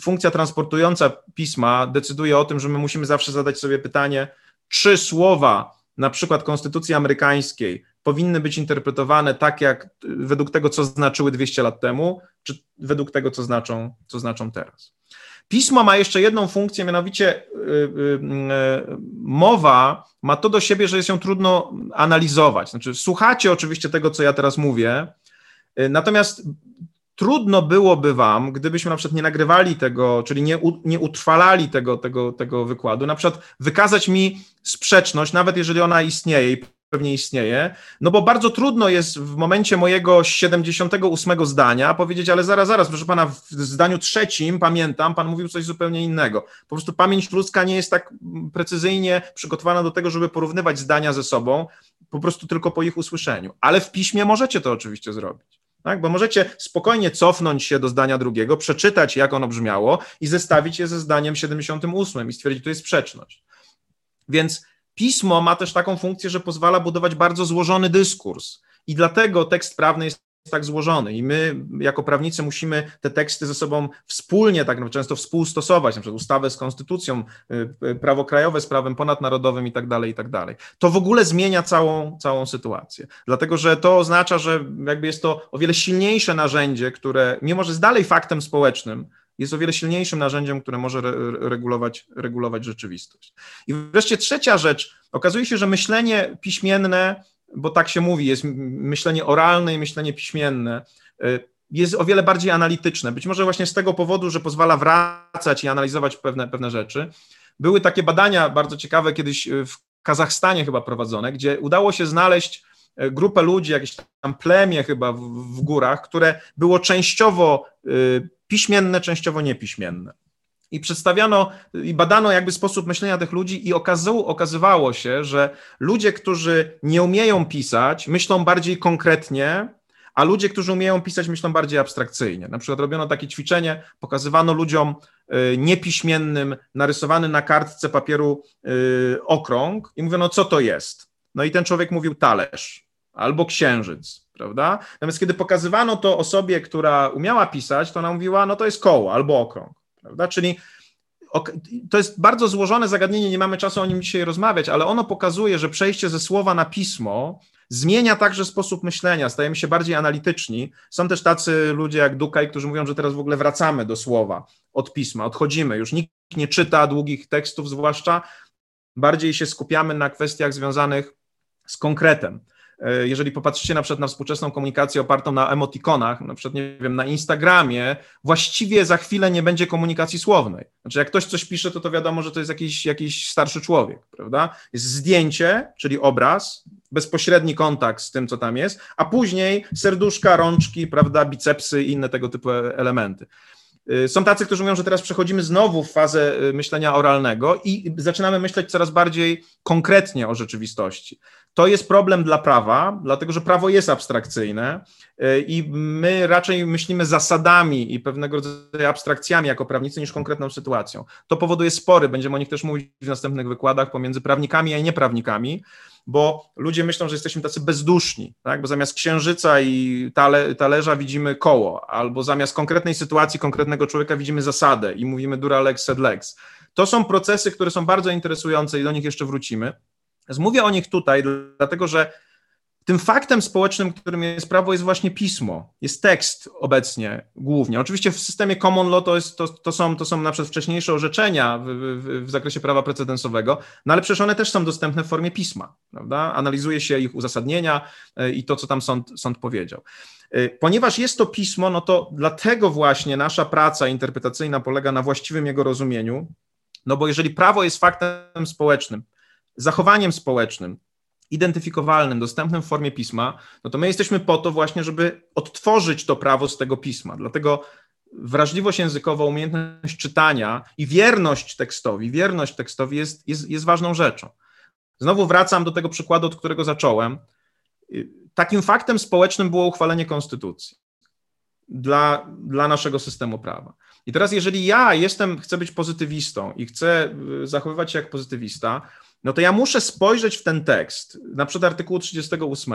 funkcja transportująca pisma decyduje o tym, że my musimy zawsze zadać sobie pytanie, czy słowa na przykład Konstytucji Amerykańskiej powinny być interpretowane tak, jak według tego, co znaczyły 200 lat temu, czy według tego, co znaczą, co znaczą teraz. Pismo ma jeszcze jedną funkcję, mianowicie yy, yy, mowa ma to do siebie, że jest ją trudno analizować. Znaczy, słuchacie oczywiście tego, co ja teraz mówię, yy, natomiast trudno byłoby wam, gdybyśmy na przykład nie nagrywali tego, czyli nie, u, nie utrwalali tego, tego, tego wykładu, na przykład wykazać mi sprzeczność, nawet jeżeli ona istnieje pewnie istnieje, no bo bardzo trudno jest w momencie mojego 78 zdania powiedzieć, ale zaraz, zaraz, proszę pana, w zdaniu trzecim, pamiętam, pan mówił coś zupełnie innego. Po prostu pamięć ludzka nie jest tak precyzyjnie przygotowana do tego, żeby porównywać zdania ze sobą, po prostu tylko po ich usłyszeniu. Ale w piśmie możecie to oczywiście zrobić. Tak? Bo możecie spokojnie cofnąć się do zdania drugiego, przeczytać, jak ono brzmiało i zestawić je ze zdaniem 78 i stwierdzić, że to jest sprzeczność. Więc Pismo ma też taką funkcję, że pozwala budować bardzo złożony dyskurs. I dlatego tekst prawny jest tak złożony i my jako prawnicy musimy te teksty ze sobą wspólnie, tak często współstosować, na przykład ustawę z konstytucją, y, y, prawo krajowe z prawem ponadnarodowym i tak dalej, i tak dalej. To w ogóle zmienia całą, całą sytuację, dlatego że to oznacza, że jakby jest to o wiele silniejsze narzędzie, które mimo, że jest dalej faktem społecznym, jest o wiele silniejszym narzędziem, które może regulować, regulować rzeczywistość. I wreszcie trzecia rzecz, okazuje się, że myślenie piśmienne, bo tak się mówi, jest myślenie oralne i myślenie piśmienne, y, jest o wiele bardziej analityczne. Być może właśnie z tego powodu, że pozwala wracać i analizować pewne, pewne rzeczy. Były takie badania bardzo ciekawe kiedyś y, w Kazachstanie chyba prowadzone, gdzie udało się znaleźć y, grupę ludzi, jakieś tam plemię chyba w, w górach, które było częściowo piśmienne, częściowo niepiśmienne. I przedstawiano i badano jakby sposób myślenia tych ludzi, i okazało, okazywało się, że ludzie, którzy nie umieją pisać, myślą bardziej konkretnie, a ludzie, którzy umieją pisać, myślą bardziej abstrakcyjnie. Na przykład robiono takie ćwiczenie, pokazywano ludziom y, niepiśmiennym narysowany na kartce papieru y, okrąg i mówiono, co to jest. No i ten człowiek mówił talerz albo księżyc prawda? Natomiast kiedy pokazywano to osobie, która umiała pisać, to ona mówiła, no to jest koło albo okrąg, prawda? Czyli to jest bardzo złożone zagadnienie, nie mamy czasu o nim dzisiaj rozmawiać, ale ono pokazuje, że przejście ze słowa na pismo zmienia także sposób myślenia, stajemy się bardziej analityczni. Są też tacy ludzie jak Dukaj, którzy mówią, że teraz w ogóle wracamy do słowa od pisma, odchodzimy, już nikt nie czyta długich tekstów, zwłaszcza bardziej się skupiamy na kwestiach związanych z konkretem. E, jeżeli popatrzycie na przykład na współczesną komunikację opartą na emotikonach, na przykład, nie wiem, na Instagramie, właściwie za chwilę nie będzie komunikacji słownej. Znaczy, jak ktoś coś pisze, to to wiadomo, że to jest jakiś, jakiś starszy człowiek, prawda? Jest zdjęcie, czyli obraz, bezpośredni kontakt z tym, co tam jest, a później serduszka, rączki, prawda, bicepsy i inne tego typu elementy. Y, są tacy, którzy mówią, że teraz przechodzimy znowu w fazę y, myślenia oralnego i zaczynamy myśleć coraz bardziej konkretnie o rzeczywistości. To jest problem dla prawa, dlatego że prawo jest abstrakcyjne y, i my raczej myślimy zasadami i pewnego rodzaju abstrakcjami jako prawnicy niż konkretną sytuacją. To powoduje spory, będziemy o nich też mówić w następnych wykładach pomiędzy prawnikami a nieprawnikami bo ludzie myślą, że jesteśmy tacy bezduszni, tak? bo zamiast księżyca i tale, talerza widzimy koło, albo zamiast konkretnej sytuacji, konkretnego człowieka widzimy zasadę i mówimy dura lex sed lex. To są procesy, które są bardzo interesujące i do nich jeszcze wrócimy. Mówię o nich tutaj, dlatego że tym faktem społecznym, którym jest prawo, jest właśnie pismo, jest tekst obecnie głównie. Oczywiście w systemie common law to, jest, to, to, są, to są na przykład wcześniejsze orzeczenia w, w, w, zakresie prawa precedensowego, no ale przecież one też są dostępne w formie pisma, prawda? Analizuje się ich uzasadnienia e, i to, co tam sąd, sąd powiedział. E, ponieważ jest to pismo, no to dlatego właśnie nasza praca interpretacyjna polega na właściwym jego rozumieniu, no bo jeżeli prawo jest faktem społecznym, zachowaniem społecznym, identyfikowalnym, dostępnym w formie pisma, no to my jesteśmy po to właśnie, żeby odtworzyć to prawo z tego pisma. Dlatego wrażliwość językowa, umiejętność czytania i wierność tekstowi, wierność tekstowi jest, jest, jest ważną rzeczą. Znowu wracam do tego przykładu, od którego zacząłem. Takim faktem społecznym było uchwalenie konstytucji dla, dla naszego systemu prawa. I teraz, jeżeli ja jestem, chcę być pozytywistą i chcę y, zachowywać się jak pozytywista, no to ja muszę spojrzeć w ten tekst, na przykład artykułu 38,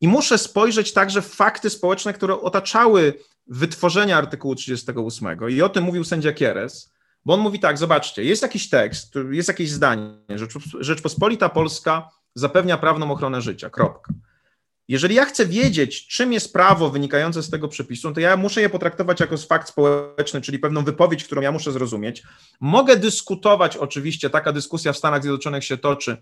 i muszę spojrzeć także w fakty społeczne, które otaczały wytworzenie artykułu 38. I o tym mówił sędzia Kieres, bo on mówi tak: zobaczcie, jest jakiś tekst, jest jakieś zdanie, Rzeczpospolita Polska zapewnia prawną ochronę życia. Kropka. Jeżeli ja chcę wiedzieć, czym jest prawo wynikające z tego przepisu, to ja muszę je potraktować jako fakt społeczny, czyli pewną wypowiedź, którą ja muszę zrozumieć. Mogę dyskutować, oczywiście, taka dyskusja w Stanach Zjednoczonych się toczy,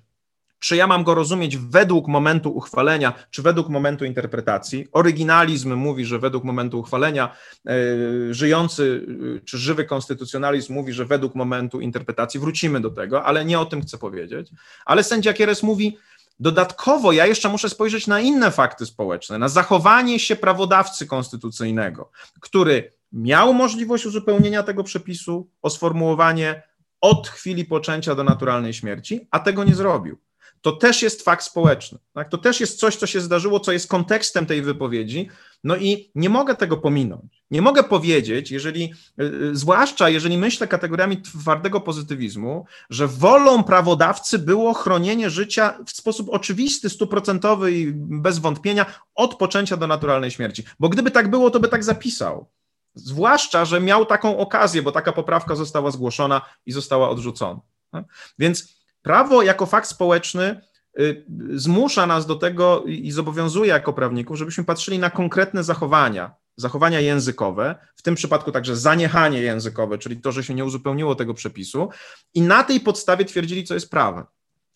czy ja mam go rozumieć według momentu uchwalenia, czy według momentu interpretacji. Oryginalizm mówi, że według momentu uchwalenia, yy, żyjący yy, czy żywy konstytucjonalizm mówi, że według momentu interpretacji. Wrócimy do tego, ale nie o tym chcę powiedzieć. Ale sędzia Kieres mówi, Dodatkowo ja jeszcze muszę spojrzeć na inne fakty społeczne, na zachowanie się prawodawcy konstytucyjnego, który miał możliwość uzupełnienia tego przepisu o sformułowanie od chwili poczęcia do naturalnej śmierci, a tego nie zrobił to też jest fakt społeczny. Tak? To też jest coś, co się zdarzyło, co jest kontekstem tej wypowiedzi. No i nie mogę tego pominąć. Nie mogę powiedzieć, jeżeli, y, y, zwłaszcza jeżeli myślę kategoriami twardego pozytywizmu, że wolą prawodawcy było chronienie życia w sposób oczywisty, stuprocentowy i bez wątpienia od poczęcia do naturalnej śmierci. Bo gdyby tak było, to by tak zapisał. Zwłaszcza, że miał taką okazję, bo taka poprawka została zgłoszona i została odrzucona. Tak? Więc Prawo jako fakt społeczny y, zmusza nas do tego i zobowiązuje jako prawników, żebyśmy patrzyli na konkretne zachowania, zachowania językowe, w tym przypadku także zaniechanie językowe, czyli to, że się nie uzupełniło tego przepisu, i na tej podstawie twierdzili, co jest prawem.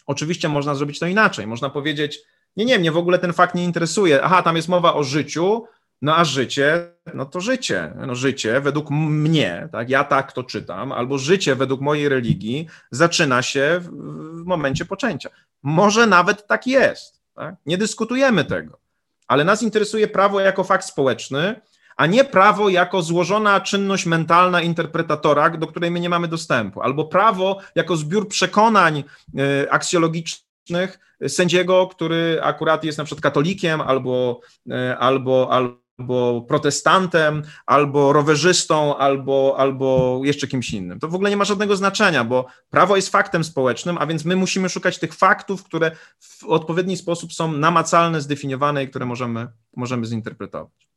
Oczywiście można zrobić to inaczej. Można powiedzieć, nie, nie, mnie w ogóle ten fakt nie interesuje. Aha, tam jest mowa o życiu, no a życie, no to życie. No życie według mnie, tak, ja tak to czytam, albo życie według mojej religii zaczyna się w, momencie poczęcia. Może nawet tak jest. Tak? Nie dyskutujemy tego. Ale nas interesuje prawo jako fakt społeczny, a nie prawo jako złożona czynność mentalna interpretatora, do której my nie mamy dostępu, albo prawo jako zbiór przekonań y, aksjologicznych sędziego, który akurat jest na przykład katolikiem albo, y, albo, albo albo protestantem, albo rowerzystą, albo, albo jeszcze kimś innym. To w ogóle nie ma żadnego znaczenia, bo prawo jest faktem społecznym, a więc my musimy szukać tych faktów, które w odpowiedni sposób są namacalne, zdefiniowane i które możemy, możemy zinterpretować.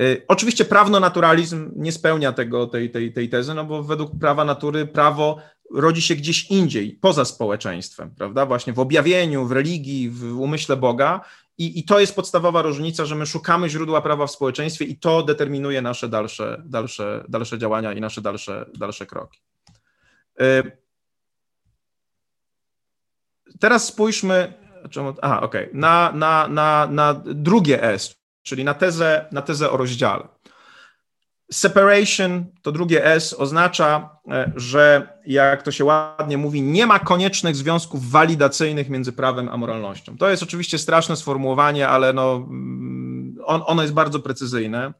Y, oczywiście prawno-naturalizm nie spełnia tego, tej, tej, tej tezy, no bo według prawa natury prawo rodzi się gdzieś indziej, poza społeczeństwem, prawda? Właśnie w objawieniu, w religii, w umyśle Boga i, I to jest podstawowa różnica, że my szukamy źródła prawa w społeczeństwie i to determinuje nasze dalsze, dalsze, dalsze działania i nasze dalsze, dalsze kroki. Y, teraz spójrzmy, aha, okay, na, na, na, na drugie S, czyli na tezę, na tezę o rozdziale. Separation, to drugie S, oznacza, e, że jak to się ładnie mówi, nie ma koniecznych związków walidacyjnych między prawem a moralnością. To jest oczywiście straszne sformułowanie, ale no, mm, on, ono jest bardzo precyzyjne.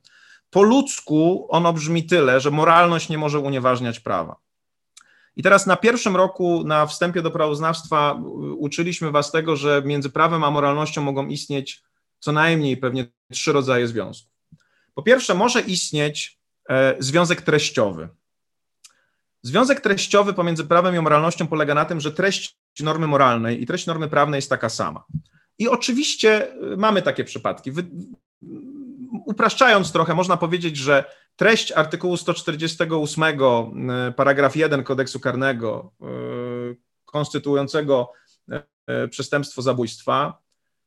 Po ludzku ono brzmi tyle, że moralność nie może unieważniać prawa. I teraz na pierwszym roku, na wstępie do prawoznawstwa, uczyliśmy Was tego, że między prawem a moralnością mogą istnieć co najmniej pewnie trzy rodzaje związków. Po pierwsze, może istnieć e, związek treściowy. Związek treściowy pomiędzy prawem i moralnością polega na tym, że treść normy moralnej i treść normy prawnej jest taka sama. I oczywiście e, mamy takie przypadki. Upraszczając trochę, można powiedzieć, że treść artykułu 148, e, paragraf 1 kodeksu karnego konstytuującego przestępstwo zabójstwa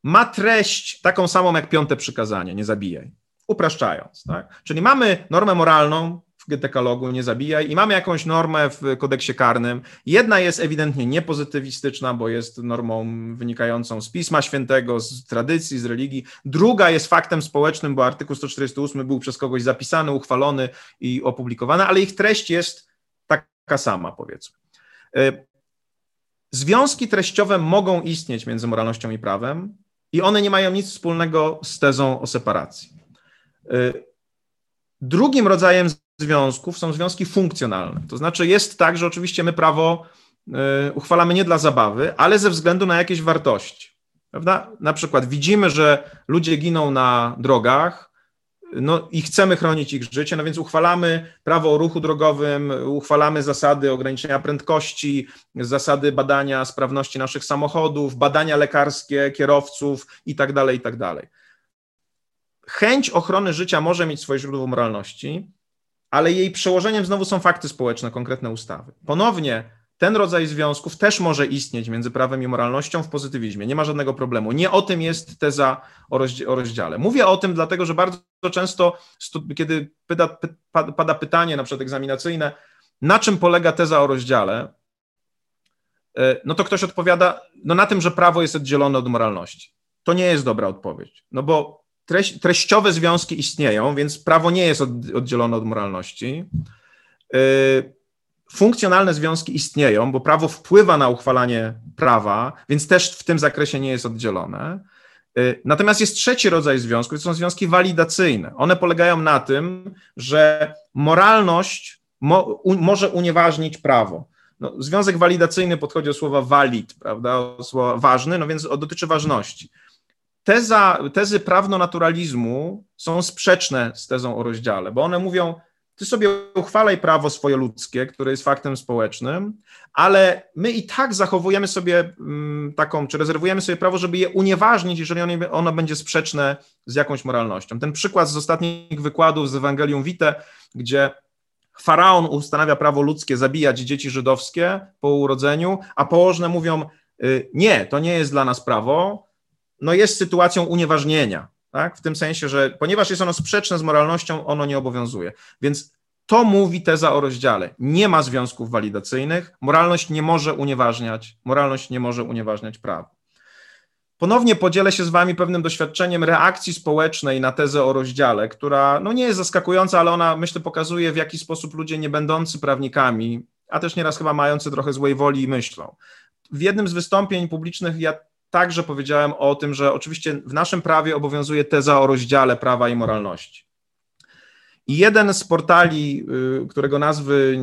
ma treść taką samą jak piąte przykazanie, nie zabijaj upraszczając. Tak? Czyli mamy normę moralną w dekalogu, nie zabijaj, i mamy jakąś normę w kodeksie karnym. Jedna jest ewidentnie niepozytywistyczna, bo jest normą wynikającą z Pisma Świętego, z tradycji, z religii. Druga jest faktem społecznym, bo artykuł 148 był przez kogoś zapisany, uchwalony i opublikowany, ale ich treść jest taka sama, powiedzmy. E, związki treściowe mogą istnieć między moralnością i prawem, i one nie mają nic wspólnego z tezą o separacji. Y, drugim rodzajem związków są związki funkcjonalne. To znaczy, jest tak, że oczywiście my prawo y, uchwalamy nie dla zabawy, ale ze względu na jakieś wartości. Prawda? Na przykład widzimy, że ludzie giną na drogach, no i chcemy chronić ich życie, no więc uchwalamy prawo o ruchu drogowym, uchwalamy zasady ograniczenia prędkości, zasady badania sprawności naszych samochodów, badania lekarskie kierowców i tak dalej, i tak dalej chęć ochrony życia może mieć swoje źródło moralności, ale jej przełożeniem znowu są fakty społeczne, konkretne ustawy. Ponownie ten rodzaj związków też może istnieć między prawem i moralnością w pozytywizmie. Nie ma żadnego problemu. Nie o tym jest teza o, rozdziale. Mówię o tym dlatego, że bardzo często, kiedy pada, pada pytanie, na przykład egzaminacyjne, na czym polega teza o rozdziale, e, no to ktoś odpowiada, no na tym, że prawo jest oddzielone od moralności. To nie jest dobra odpowiedź, no bo treść, treściowe związki istnieją, więc prawo nie jest od, oddzielone od moralności. Y, funkcjonalne związki istnieją, bo prawo wpływa na uchwalanie prawa, więc też w tym zakresie nie jest oddzielone. Y, natomiast jest trzeci rodzaj związków, to są związki walidacyjne. One polegają na tym, że moralność mo, u, może unieważnić prawo. No, związek walidacyjny podchodzi od słowa valid, prawda, od słowa ważny, no więc dotyczy ważności teza, tezy prawno-naturalizmu są sprzeczne z tezą o rozdziale, bo one mówią, ty sobie uchwalaj prawo swoje ludzkie, które jest faktem społecznym, ale my i tak zachowujemy sobie mm, taką, czy rezerwujemy sobie prawo, żeby je unieważnić, jeżeli ono będzie sprzeczne z jakąś moralnością. Ten przykład z ostatnich wykładów z Ewangelium Vitae, gdzie faraon ustanawia prawo ludzkie zabijać dzieci żydowskie po urodzeniu, a położne mówią, y, nie, to nie jest dla nas prawo, no jest sytuacją unieważnienia, tak? w tym sensie, że ponieważ jest ono sprzeczne z moralnością, ono nie obowiązuje. Więc to mówi teza o rozdziale. Nie ma związków walidacyjnych, moralność nie może unieważniać, moralność nie może unieważniać prawa. Ponownie podzielę się z Wami pewnym doświadczeniem reakcji społecznej na tezę o rozdziale, która no nie jest zaskakująca, ale ona myślę pokazuje, w jaki sposób ludzie nie będący prawnikami, a też nieraz chyba mający trochę złej woli myślą. W jednym z wystąpień publicznych ja także powiedziałem o tym, że oczywiście w naszym prawie obowiązuje teza o rozdziale prawa i moralności. I jeden z portali, y, którego nazwy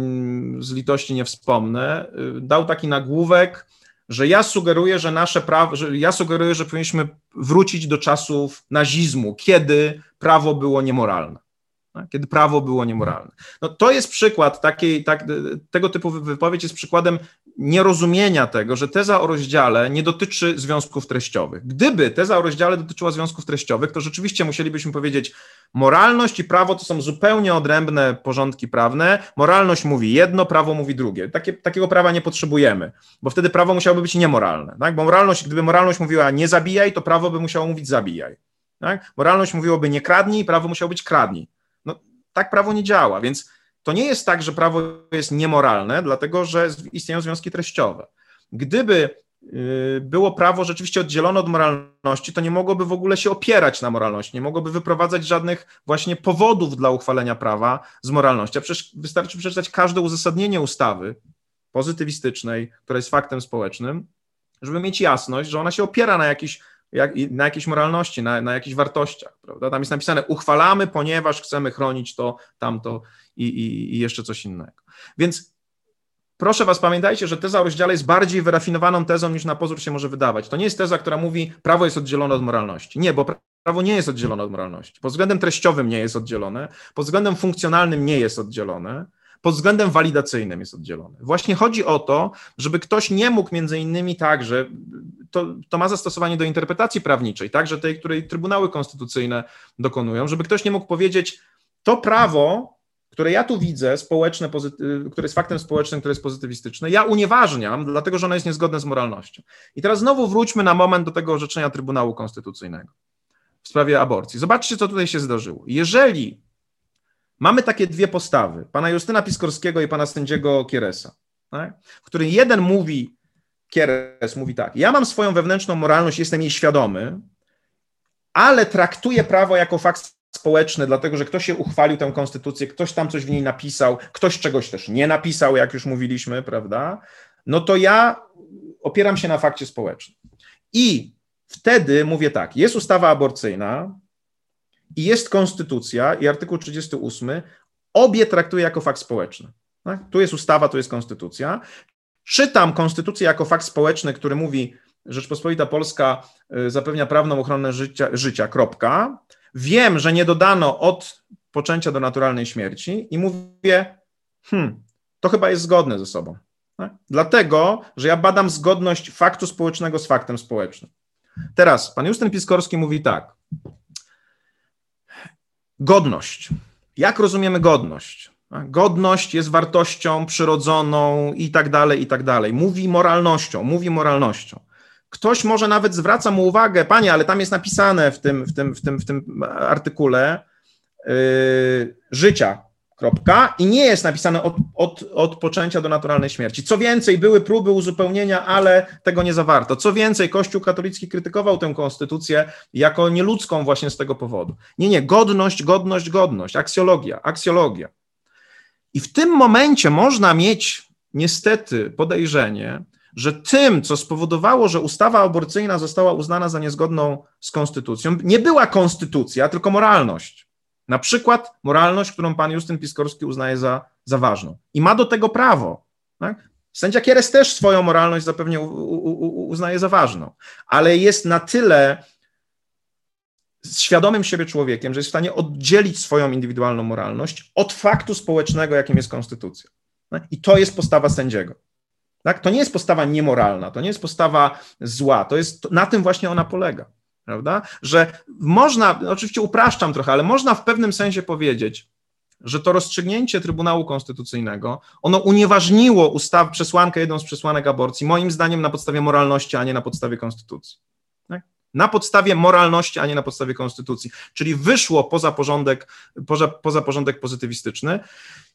z litości nie wspomnę, y, dał taki nagłówek, że ja sugeruję, że nasze prawo, że ja sugeruję, że powinniśmy wrócić do czasów nazizmu, kiedy prawo było niemoralne. Tak? Kiedy prawo było niemoralne. No, to jest przykład takiej, tak, tego typu wypowiedź jest przykładem nierozumienia tego, że teza o rozdziale nie dotyczy związków treściowych. Gdyby teza o rozdziale dotyczyła związków treściowych, to rzeczywiście musielibyśmy powiedzieć, moralność i prawo to są zupełnie odrębne porządki prawne. Moralność mówi jedno, prawo mówi drugie. Takie, takiego prawa nie potrzebujemy, bo wtedy prawo musiałoby być niemoralne. Tak? Bo moralność, gdyby moralność mówiła nie zabijaj, to prawo by musiało mówić zabijaj. Tak? Moralność mówiłoby nie kradnij, prawo musiało być kradnij. No, tak prawo nie działa, więc to nie jest tak, że prawo jest niemoralne, dlatego że istnieją związki treściowe. Gdyby y, było prawo rzeczywiście oddzielone od moralności, to nie mogłoby w ogóle się opierać na moralności, nie mogłoby wyprowadzać żadnych właśnie powodów dla uchwalenia prawa z moralności. A przecież wystarczy przeczytać każde uzasadnienie ustawy pozytywistycznej, która jest faktem społecznym, żeby mieć jasność, że ona się opiera na jakiejś, jak, na jakiejś moralności, na, na jakichś wartościach. Prawda? Tam jest napisane, uchwalamy, ponieważ chcemy chronić to, tamto i, i, i jeszcze coś innego. Więc proszę Was, pamiętajcie, że teza o rozdziale jest bardziej wyrafinowaną tezą niż na pozór się może wydawać. To nie jest teza, która mówi, prawo jest oddzielone od moralności. Nie, bo prawo nie jest oddzielone od moralności. Pod względem treściowym nie jest oddzielone, pod względem funkcjonalnym nie jest oddzielone pod względem walidacyjnym jest oddzielony. Właśnie chodzi o to, żeby ktoś nie mógł między innymi także, to, to ma zastosowanie do interpretacji prawniczej, także tej, której trybunały konstytucyjne dokonują, żeby ktoś nie mógł powiedzieć, to prawo, które ja tu widzę, społeczne, które jest faktem społecznym, które jest pozytywistyczne, ja unieważniam, dlatego że ono jest niezgodne z moralnością. I teraz znowu wróćmy na moment do tego orzeczenia Trybunału Konstytucyjnego w sprawie aborcji. Zobaczcie, co tutaj się zdarzyło. Jeżeli Mamy takie dwie postawy, pana Justyna Piskorskiego i pana sędziego Kieresa, tak? w którym jeden mówi, Kieres mówi tak, ja mam swoją wewnętrzną moralność, jestem jej świadomy, ale traktuję prawo jako fakt społeczny, dlatego że ktoś się uchwalił tę konstytucję, ktoś tam coś w niej napisał, ktoś czegoś też nie napisał, jak już mówiliśmy, prawda? No to ja opieram się na fakcie społecznym. I wtedy mówię tak, jest ustawa aborcyjna, i jest konstytucja i artykuł 38, obie traktuję jako fakt społeczny. Tak? Tu jest ustawa, tu jest konstytucja. Czytam konstytucję jako fakt społeczny, który mówi, Rzeczpospolita Polska y, zapewnia prawną ochronę życia, życia, kropka. Wiem, że nie dodano od poczęcia do naturalnej śmierci i mówię, hmm, to chyba jest zgodne ze sobą. Tak? Dlatego, że ja badam zgodność faktu społecznego z faktem społecznym. Teraz pan Justyn Piskorski mówi tak. Godność. Jak rozumiemy godność? Godność jest wartością przyrodzoną i tak dalej, i tak dalej. Mówi moralnością, mówi moralnością. Ktoś może nawet zwraca mu uwagę, panie, ale tam jest napisane w tym, w tym, w tym, w tym artykule yy, życia, Kropka. I nie jest napisane od, od, od poczęcia do naturalnej śmierci. Co więcej, były próby uzupełnienia, ale tego nie zawarto. Co więcej, Kościół katolicki krytykował tę konstytucję jako nieludzką właśnie z tego powodu. Nie, nie, godność, godność, godność, aksjologia, aksjologia. I w tym momencie można mieć niestety podejrzenie, że tym, co spowodowało, że ustawa aborcyjna została uznana za niezgodną z konstytucją, nie była konstytucja, tylko moralność. Na przykład moralność, którą pan Justyn Piskorski uznaje za, za ważną. I ma do tego prawo. Tak? Sędzia Kieres też swoją moralność zapewne uznaje za ważną, ale jest na tyle świadomym siebie człowiekiem, że jest w stanie oddzielić swoją indywidualną moralność od faktu społecznego, jakim jest konstytucja. Tak? I to jest postawa sędziego. Tak? To nie jest postawa niemoralna, to nie jest postawa zła, to jest, na tym właśnie ona polega prawda? Że można, oczywiście upraszczam trochę, ale można w pewnym sensie powiedzieć, że to rozstrzygnięcie Trybunału Konstytucyjnego, ono unieważniło ustaw, przesłankę, jedną z przesłanek aborcji, moim zdaniem na podstawie moralności, a nie na podstawie konstytucji. Tak? Na podstawie moralności, a nie na podstawie konstytucji. Czyli wyszło poza porządek, poza, poza porządek pozytywistyczny.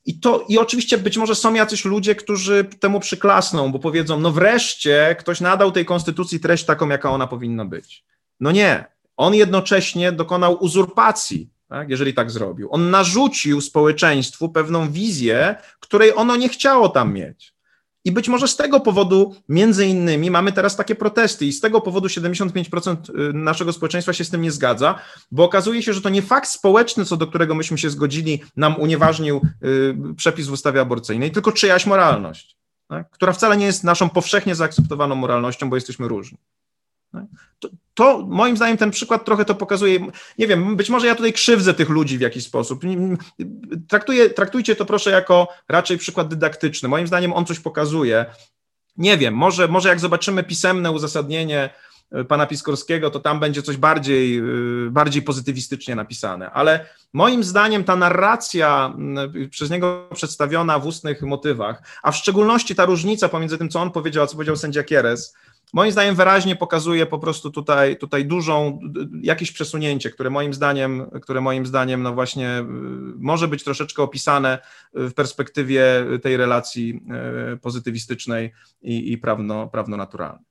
I, to, I oczywiście być może są jacyś ludzie, którzy temu przyklasną, bo powiedzą, no wreszcie ktoś nadał tej konstytucji treść taką, jaka ona powinna być. No nie. On jednocześnie dokonał uzurpacji, tak, jeżeli tak zrobił. On narzucił społeczeństwu pewną wizję, której ono nie chciało tam mieć. I być może z tego powodu, między innymi, mamy teraz takie protesty, i z tego powodu 75% y, naszego społeczeństwa się z tym nie zgadza, bo okazuje się, że to nie fakt społeczny, co do którego myśmy się zgodzili, nam unieważnił y, przepis w ustawie aborcyjnej, tylko czyjaś moralność, tak? która wcale nie jest naszą powszechnie zaakceptowaną moralnością, bo jesteśmy różni. To, to, moim zdaniem ten przykład trochę to pokazuje. Nie wiem, być może ja tutaj krzywdzę tych ludzi w jakiś sposób. Traktuję, traktujcie to proszę jako raczej przykład dydaktyczny. Moim zdaniem on coś pokazuje. Nie wiem, może, może jak zobaczymy pisemne uzasadnienie e, pana Piskorskiego, to tam będzie coś bardziej, e, bardziej pozytywistycznie napisane. Ale moim zdaniem ta narracja przez niego przedstawiona w ustnych motywach, a w szczególności ta różnica pomiędzy tym, co on powiedział, a co powiedział sędzia Kieres, moim zdaniem wyraźnie pokazuje po prostu tutaj, tutaj dużą, jakieś przesunięcie, które moim zdaniem, które moim zdaniem no właśnie y, może być troszeczkę opisane w perspektywie tej relacji y, pozytywistycznej i, i prawno, prawno-naturalnej.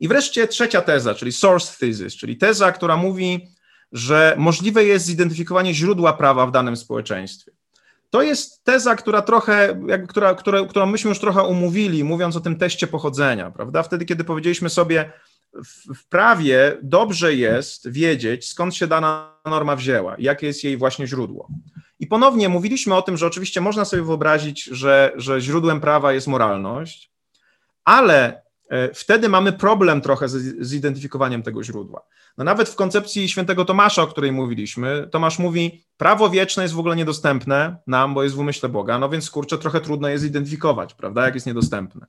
I wreszcie trzecia teza, czyli source thesis, czyli teza, która mówi, że możliwe jest zidentyfikowanie źródła prawa w danym społeczeństwie. To jest teza, która trochę, jakby, która, która, którą myśmy już trochę umówili, mówiąc o tym teście pochodzenia, prawda? Wtedy, kiedy powiedzieliśmy sobie, w, w prawie dobrze jest wiedzieć, skąd się dana norma wzięła, jakie jest jej właśnie źródło. I ponownie mówiliśmy o tym, że oczywiście można sobie wyobrazić, że, że źródłem prawa jest moralność, ale wtedy mamy problem trochę z, zidentyfikowaniem tego źródła. No nawet w koncepcji świętego Tomasza, o której mówiliśmy, Tomasz mówi, prawo wieczne jest w ogóle niedostępne nam, bo jest w umyśle Boga, no więc kurczę, trochę trudno je zidentyfikować, prawda, jak jest niedostępne.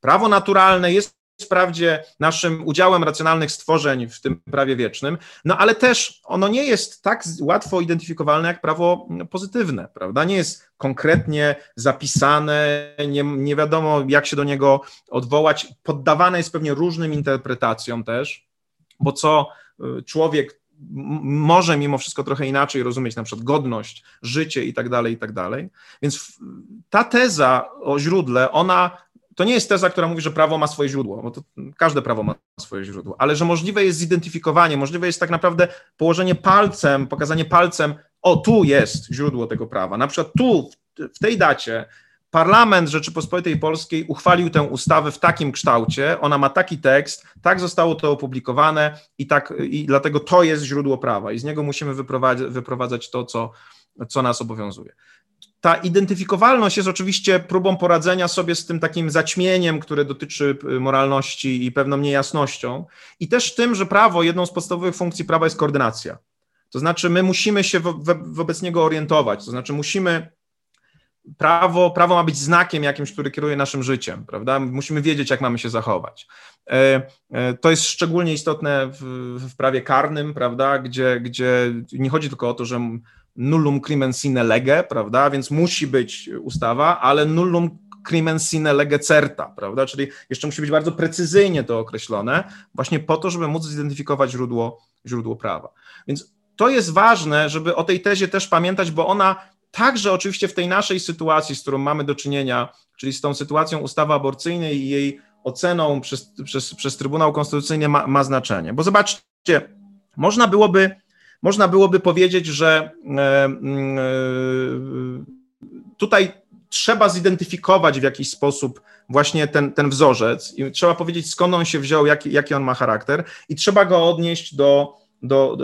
Prawo naturalne jest wprawdzie naszym udziałem racjonalnych stworzeń w tym prawie wiecznym, no ale też ono nie jest tak łatwo identyfikowalne jak prawo pozytywne, prawda? Nie jest konkretnie zapisane, nie, nie wiadomo jak się do niego odwołać, poddawane jest pewnie różnym interpretacjom też, bo co y, człowiek może mimo wszystko trochę inaczej rozumieć na przykład godność, życie i tak dalej, i tak dalej. Więc ta teza o źródle, ona to nie jest teza, która mówi, że prawo ma swoje źródło, bo to każde prawo ma swoje źródło, ale że możliwe jest zidentyfikowanie, możliwe jest tak naprawdę położenie palcem, pokazanie palcem, o tu jest źródło tego prawa. Na przykład tu, w tej dacie, Parlament Rzeczypospolitej Polskiej uchwalił tę ustawę w takim kształcie, ona ma taki tekst, tak zostało to opublikowane i, tak, i dlatego to jest źródło prawa i z niego musimy wyprowadzać, wyprowadzać to, co, co nas obowiązuje. Ta identyfikowalność jest oczywiście próbą poradzenia sobie z tym takim zaćmieniem, które dotyczy y, moralności i pewną niejasnością, i też tym, że prawo, jedną z podstawowych funkcji prawa jest koordynacja. To znaczy, my musimy się wo wobec niego orientować, to znaczy, musimy. Prawo, prawo ma być znakiem jakimś, który kieruje naszym życiem, prawda? Musimy wiedzieć, jak mamy się zachować. E, e, to jest szczególnie istotne w, w prawie karnym, prawda? Gdzie, gdzie nie chodzi tylko o to, że nullum crimen sine lege, prawda, więc musi być ustawa, ale nullum crimen sine lege certa, prawda, czyli jeszcze musi być bardzo precyzyjnie to określone, właśnie po to, żeby móc zidentyfikować źródło, źródło prawa. Więc to jest ważne, żeby o tej tezie też pamiętać, bo ona także oczywiście w tej naszej sytuacji, z którą mamy do czynienia, czyli z tą sytuacją ustawy aborcyjnej i jej oceną przez, przez, przez Trybunał Konstytucyjny ma, ma znaczenie. Bo zobaczcie, można byłoby można byłoby powiedzieć, że e, e, tutaj trzeba zidentyfikować w jakiś sposób właśnie ten, ten wzorzec i trzeba powiedzieć, skąd on się wziął, jaki, jaki on ma charakter i trzeba go odnieść do, do,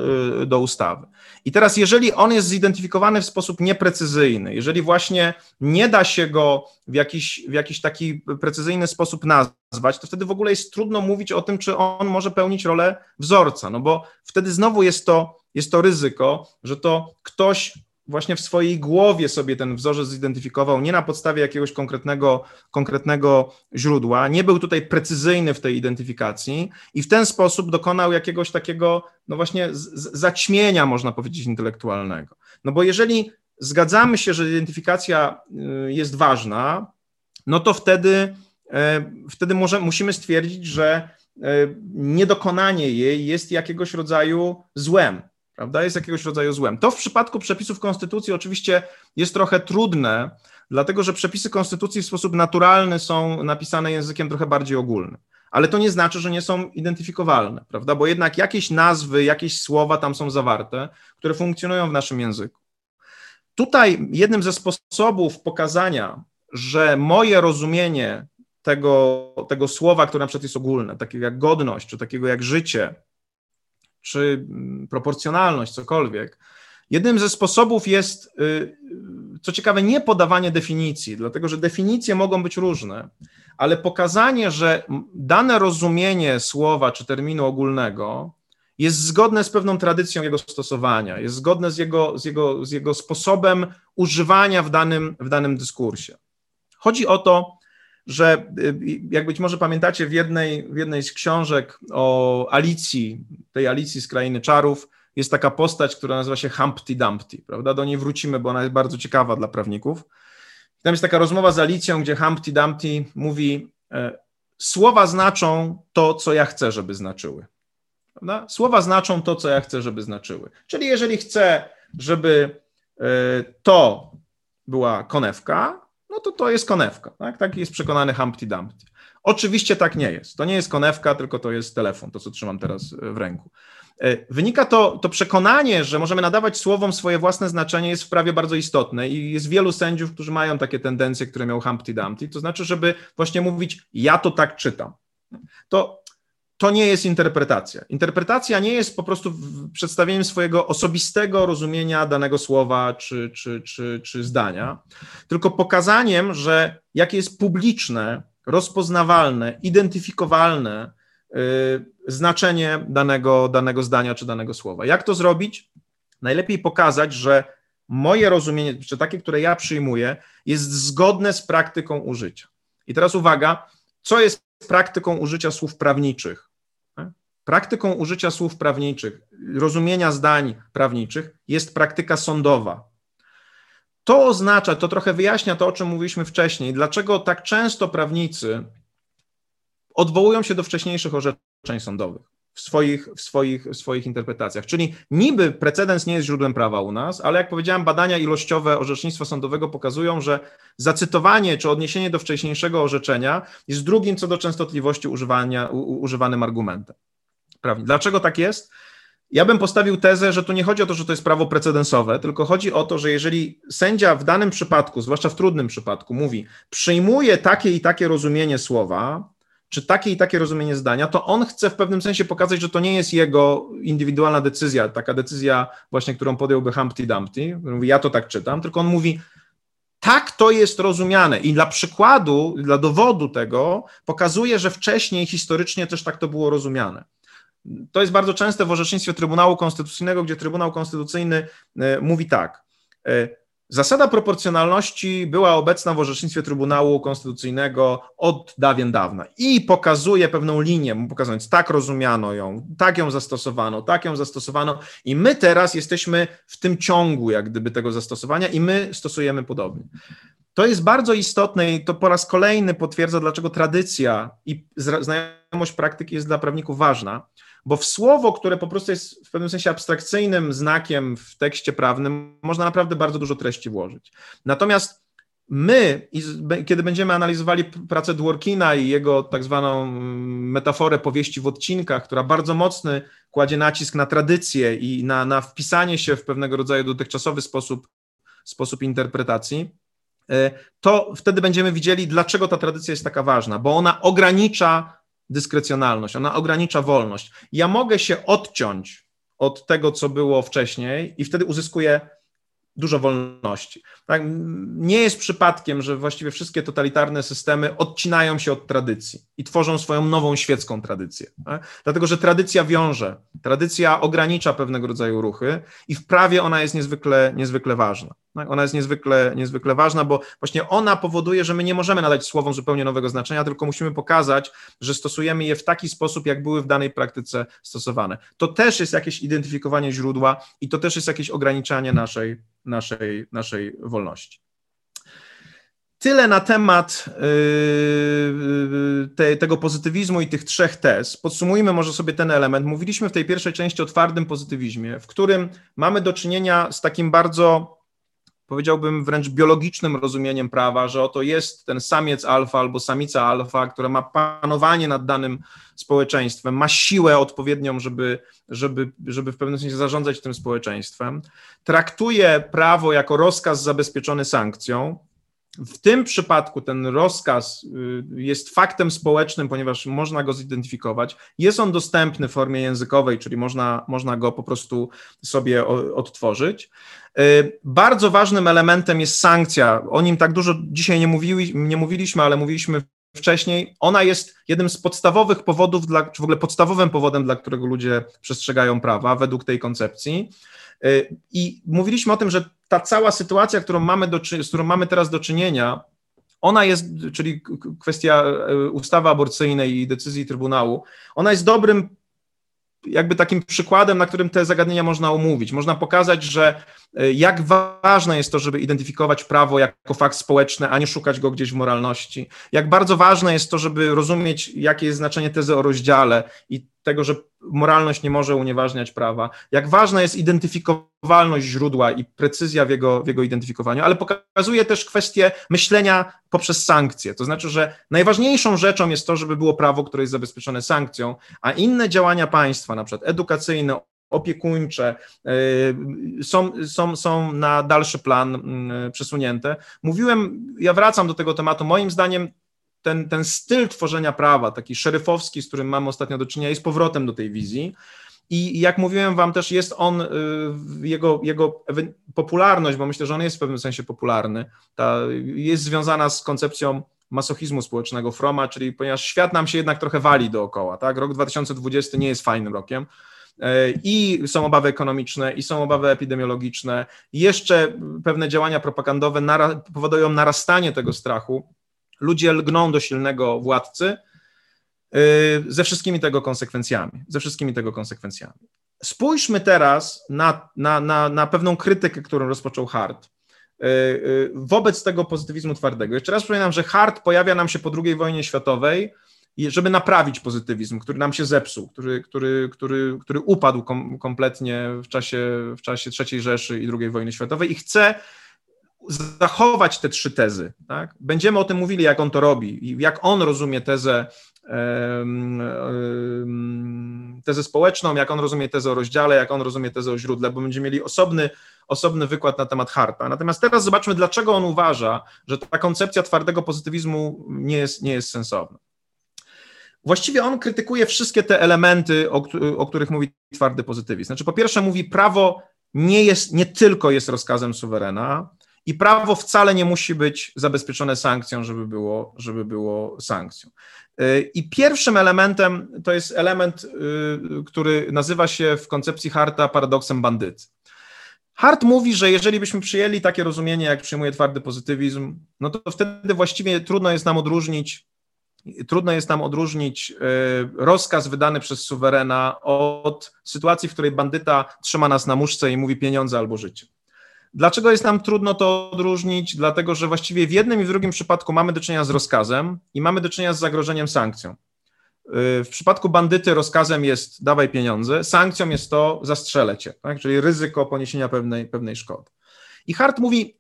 do ustawy. I teraz, jeżeli on jest zidentyfikowany w sposób nieprecyzyjny, jeżeli właśnie nie da się go w jakiś, w jakiś taki precyzyjny sposób nazwać, to wtedy w ogóle jest trudno mówić o tym, czy on może pełnić rolę wzorca, no bo wtedy znowu jest to jest to ryzyko, że to ktoś właśnie w swojej głowie sobie ten wzorzec zidentyfikował, nie na podstawie jakiegoś konkretnego, konkretnego źródła, nie był tutaj precyzyjny w tej identyfikacji i w ten sposób dokonał jakiegoś takiego, no właśnie, zaćmienia, można powiedzieć, intelektualnego. No bo jeżeli zgadzamy się, że identyfikacja y, jest ważna, no to wtedy, e, wtedy może, musimy stwierdzić, że e, niedokonanie jej jest jakiegoś rodzaju złem prawda, jest jakiegoś rodzaju złem. To w przypadku przepisów konstytucji oczywiście jest trochę trudne, dlatego że przepisy konstytucji w sposób naturalny są napisane językiem trochę bardziej ogólnym. Ale to nie znaczy, że nie są identyfikowalne, prawda? Bo jednak jakieś nazwy, jakieś słowa tam są zawarte, które funkcjonują w naszym języku. Tutaj jednym ze sposobów pokazania, że moje rozumienie tego, tego słowa, które na przykład jest ogólne, takiego jak godność, czy takiego jak życie, czy mm, proporcjonalność, cokolwiek. Jednym ze sposobów jest, y, co ciekawe, nie podawanie definicji, dlatego że definicje mogą być różne, ale pokazanie, że dane rozumienie słowa czy terminu ogólnego jest zgodne z pewną tradycją jego stosowania, jest zgodne z jego, z jego, z jego sposobem używania w danym, w danym dyskursie. Chodzi o to, że y, jak być może pamiętacie w jednej, w jednej z książek o Alicji, tej Alicji z Krainy Czarów, jest taka postać, która nazywa się Humpty Dumpty, prawda? Do niej wrócimy, bo ona jest bardzo ciekawa dla prawników. Tam jest taka rozmowa z Alicją, gdzie Humpty Dumpty mówi, e, słowa znaczą to, co ja chcę, żeby znaczyły. Prawda? Słowa znaczą to, co ja chcę, żeby znaczyły. Czyli jeżeli chcę, żeby e, to była konewka, no to to jest konewka. Tak, tak jest przekonany Humpty Dumpty. Oczywiście tak nie jest. To nie jest konewka, tylko to jest telefon, to co trzymam teraz w ręku. E, wynika to, to przekonanie, że możemy nadawać słowom swoje własne znaczenie, jest w prawie bardzo istotne i jest wielu sędziów, którzy mają takie tendencje, które miał Humpty Dumpty, to znaczy, żeby właśnie mówić, ja to tak czytam. To, to nie jest interpretacja. Interpretacja nie jest po prostu przedstawieniem swojego osobistego rozumienia danego słowa czy, czy, czy, czy zdania, tylko pokazaniem, że jakie jest publiczne, rozpoznawalne, identyfikowalne, Y, znaczenie danego, danego zdania czy danego słowa. Jak to zrobić? Najlepiej pokazać, że moje rozumienie, czy takie, które ja przyjmuję, jest zgodne z praktyką użycia. I teraz uwaga, co jest praktyką użycia słów prawniczych? Praktyką użycia słów prawniczych, rozumienia zdań prawniczych jest praktyka sądowa. To oznacza, to trochę wyjaśnia to, o czym mówiliśmy wcześniej, dlaczego tak często prawnicy odwołują się do wcześniejszych orzeczeń sądowych w swoich, w, swoich, w swoich interpretacjach. Czyli niby precedens nie jest źródłem prawa u nas, ale jak powiedziałem, badania ilościowe orzecznictwa sądowego pokazują, że zacytowanie czy odniesienie do wcześniejszego orzeczenia jest drugim co do częstotliwości używania, u, używanym argumentem. Prawnie. Dlaczego tak jest? Ja bym postawił tezę, że tu nie chodzi o to, że to jest prawo precedensowe, tylko chodzi o to, że jeżeli sędzia w danym przypadku, zwłaszcza w trudnym przypadku, mówi, przyjmuje takie i takie rozumienie słowa, czy takie i takie rozumienie zdania, to on chce w pewnym sensie pokazać, że to nie jest jego indywidualna decyzja, taka decyzja właśnie, którą podjąłby Humpty Dumpty, mówi, ja to tak czytam, tylko on mówi, tak to jest rozumiane i dla przykładu, dla dowodu tego pokazuje, że wcześniej historycznie też tak to było rozumiane. To jest bardzo częste w orzecznictwie Trybunału Konstytucyjnego, gdzie Trybunał Konstytucyjny e, mówi tak, e, Zasada proporcjonalności była obecna w orzecznictwie Trybunału Konstytucyjnego od dawien dawna i pokazuje pewną linię, pokazując, tak rozumiano ją, tak ją zastosowano, tak ją zastosowano i my teraz jesteśmy w tym ciągu jak gdyby tego zastosowania i my stosujemy podobnie. To jest bardzo istotne i to po raz kolejny potwierdza, dlaczego tradycja i znajomość praktyki jest dla prawników ważna, bo w słowo, które po prostu jest w pewnym sensie abstrakcyjnym znakiem w tekście prawnym, można naprawdę bardzo dużo treści włożyć. Natomiast my, kiedy będziemy analizowali pracę Dworkina i jego tak zwaną mm, metaforę powieści w odcinkach, która bardzo mocny kładzie nacisk na tradycję i na, na wpisanie się w pewnego rodzaju dotychczasowy sposób, sposób interpretacji, e, to wtedy będziemy widzieli, dlaczego ta tradycja jest taka ważna, bo ona ogranicza dyskrecjonalność, ona ogranicza wolność. Ja mogę się odciąć od tego, co było wcześniej, i wtedy uzyskuję dużo wolności. Tak? Nie jest przypadkiem, że właściwie wszystkie totalitarne systemy odcinają się od tradycji i tworzą swoją nową świecką tradycję. Tak? Dlatego, że tradycja wiąże, tradycja ogranicza pewnego rodzaju ruchy i w prawie ona jest niezwykle, niezwykle ważna. Tak? Ona jest niezwykle, niezwykle ważna, bo właśnie ona powoduje, że my nie możemy nadać słowom zupełnie nowego znaczenia, tylko musimy pokazać, że stosujemy je w taki sposób, jak były w danej praktyce stosowane. To też jest jakieś identyfikowanie źródła i to też jest jakieś ograniczanie naszej, naszej, naszej wolności. Tyle na temat yy, te, tego pozytywizmu i tych trzech tez. Podsumujmy może sobie ten element. Mówiliśmy w tej pierwszej części o twardym pozytywizmie, w którym mamy do czynienia z takim bardzo powiedziałbym wręcz biologicznym rozumieniem prawa, że oto jest ten samiec alfa albo samica alfa, która ma panowanie nad danym społeczeństwem, ma siłę odpowiednią, żeby, żeby, żeby w pewnym sensie zarządzać tym społeczeństwem, traktuje prawo jako rozkaz zabezpieczony sankcją, w tym przypadku ten rozkaz y, jest faktem społecznym, ponieważ można go zidentyfikować. Jest on dostępny w formie językowej, czyli można, można go po prostu sobie odtworzyć. Y, bardzo ważnym elementem jest sankcja. O nim tak dużo dzisiaj nie, mówili, nie mówiliśmy, ale mówiliśmy wcześniej. Ona jest jednym z podstawowych powodów, dla, czy w ogóle podstawowym powodem, dla którego ludzie przestrzegają prawa według tej koncepcji. Y, I mówiliśmy o tym, że ta cała sytuacja, którą mamy do, z którą mamy teraz do czynienia, ona jest, czyli kwestia y, ustawy aborcyjnej i decyzji Trybunału, ona jest dobrym jakby takim przykładem, na którym te zagadnienia można omówić. Można pokazać, że y, jak ważne jest to, żeby identyfikować prawo jako fakt społeczny, a nie szukać go gdzieś w moralności. Jak bardzo ważne jest to, żeby rozumieć, jakie jest znaczenie tezy o rozdziale i tego, że moralność nie może unieważniać prawa, jak ważna jest identyfikowalność źródła i precyzja w jego, w jego identyfikowaniu, ale pokazuje też kwestię myślenia poprzez sankcje. To znaczy, że najważniejszą rzeczą jest to, żeby było prawo, które jest zabezpieczone sankcją, a inne działania państwa, na przykład edukacyjne, opiekuńcze y, są, są, są na dalszy plan y, przesunięte. Mówiłem, ja wracam do tego tematu, moim zdaniem ten, ten styl tworzenia prawa, taki szeryfowski, z którym mamy ostatnio do czynienia, jest powrotem do tej wizji. I jak mówiłem wam też, jest on, y, jego, jego popularność, bo myślę, że on jest w pewnym sensie popularny, ta, jest związana z koncepcją masochizmu społecznego Froma, czyli ponieważ świat nam się jednak trochę wali dookoła, tak? Rok 2020 nie jest fajnym rokiem. E, I są obawy ekonomiczne, i są obawy epidemiologiczne. Jeszcze pewne działania propagandowe nara powodują narastanie tego strachu. Ludzie lgną do silnego władcy e, ze wszystkimi tego konsekwencjami. Ze wszystkimi tego konsekwencjami. Spójrzmy teraz na, na, na, na pewną krytykę, którą rozpoczął Hart e, wobec tego pozytywizmu twardego. Jeszcze raz przypominam, że Hart pojawia nam się po II wojnie światowej żeby naprawić pozytywizm, który nam się zepsuł, który, który, który, który upadł kom, kompletnie w czasie, w czasie III Rzeszy i II wojny światowej i chce zachować te trzy tezy. Tak? Będziemy o tym mówili, jak on to robi i jak on rozumie tezę, tezę społeczną, jak on rozumie tezę o rozdziale, jak on rozumie tezę o źródle, bo będziemy mieli osobny, osobny wykład na temat Harta. Natomiast teraz zobaczmy, dlaczego on uważa, że ta koncepcja twardego pozytywizmu nie jest, nie jest sensowna. Właściwie on krytykuje wszystkie te elementy, o, o których mówi twardy pozytywizm. Znaczy, po pierwsze, mówi, prawo nie jest, nie tylko jest rozkazem suwerena, i prawo wcale nie musi być zabezpieczone sankcją, żeby było, żeby było sankcją. Y, I pierwszym elementem to jest element, y, który nazywa się w koncepcji Harta paradoksem bandyty. Hart mówi, że jeżeli byśmy przyjęli takie rozumienie, jak przyjmuje twardy pozytywizm, no to wtedy właściwie trudno jest nam odróżnić trudno jest nam odróżnić e, rozkaz wydany przez suwerena od sytuacji, w której bandyta trzyma nas na muszce i mówi pieniądze albo życie. Dlaczego jest nam trudno to odróżnić? Dlatego, że właściwie w jednym i w drugim przypadku mamy do czynienia z rozkazem i mamy do czynienia z zagrożeniem sankcją. E, w przypadku bandyty rozkazem jest dawaj pieniądze, sankcją jest to zastrzelę cię, tak? czyli ryzyko poniesienia pewnej, pewnej szkody. I Hart mówi,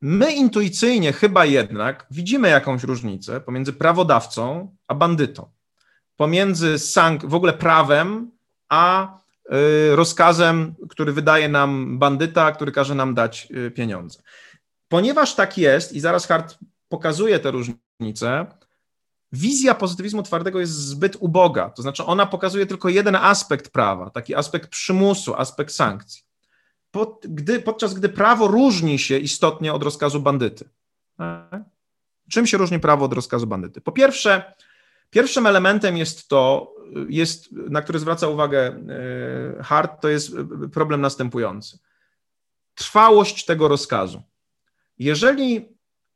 My intuicyjnie chyba jednak widzimy jakąś różnicę pomiędzy prawodawcą a bandytą, pomiędzy sank- w ogóle prawem a y, rozkazem, który wydaje nam bandyta, który każe nam dać y, pieniądze. Ponieważ tak jest, i zaraz Hart pokazuje te różnice, wizja pozytywizmu twardego jest zbyt uboga. To znaczy, ona pokazuje tylko jeden aspekt prawa, taki aspekt przymusu, aspekt sankcji pod, gdy, podczas gdy prawo różni się istotnie od rozkazu bandyty. Tak? Czym się różni prawo od rozkazu bandyty? Po pierwsze, pierwszym elementem jest to, jest, na który zwraca uwagę e, Hart, to jest problem następujący. Trwałość tego rozkazu. Jeżeli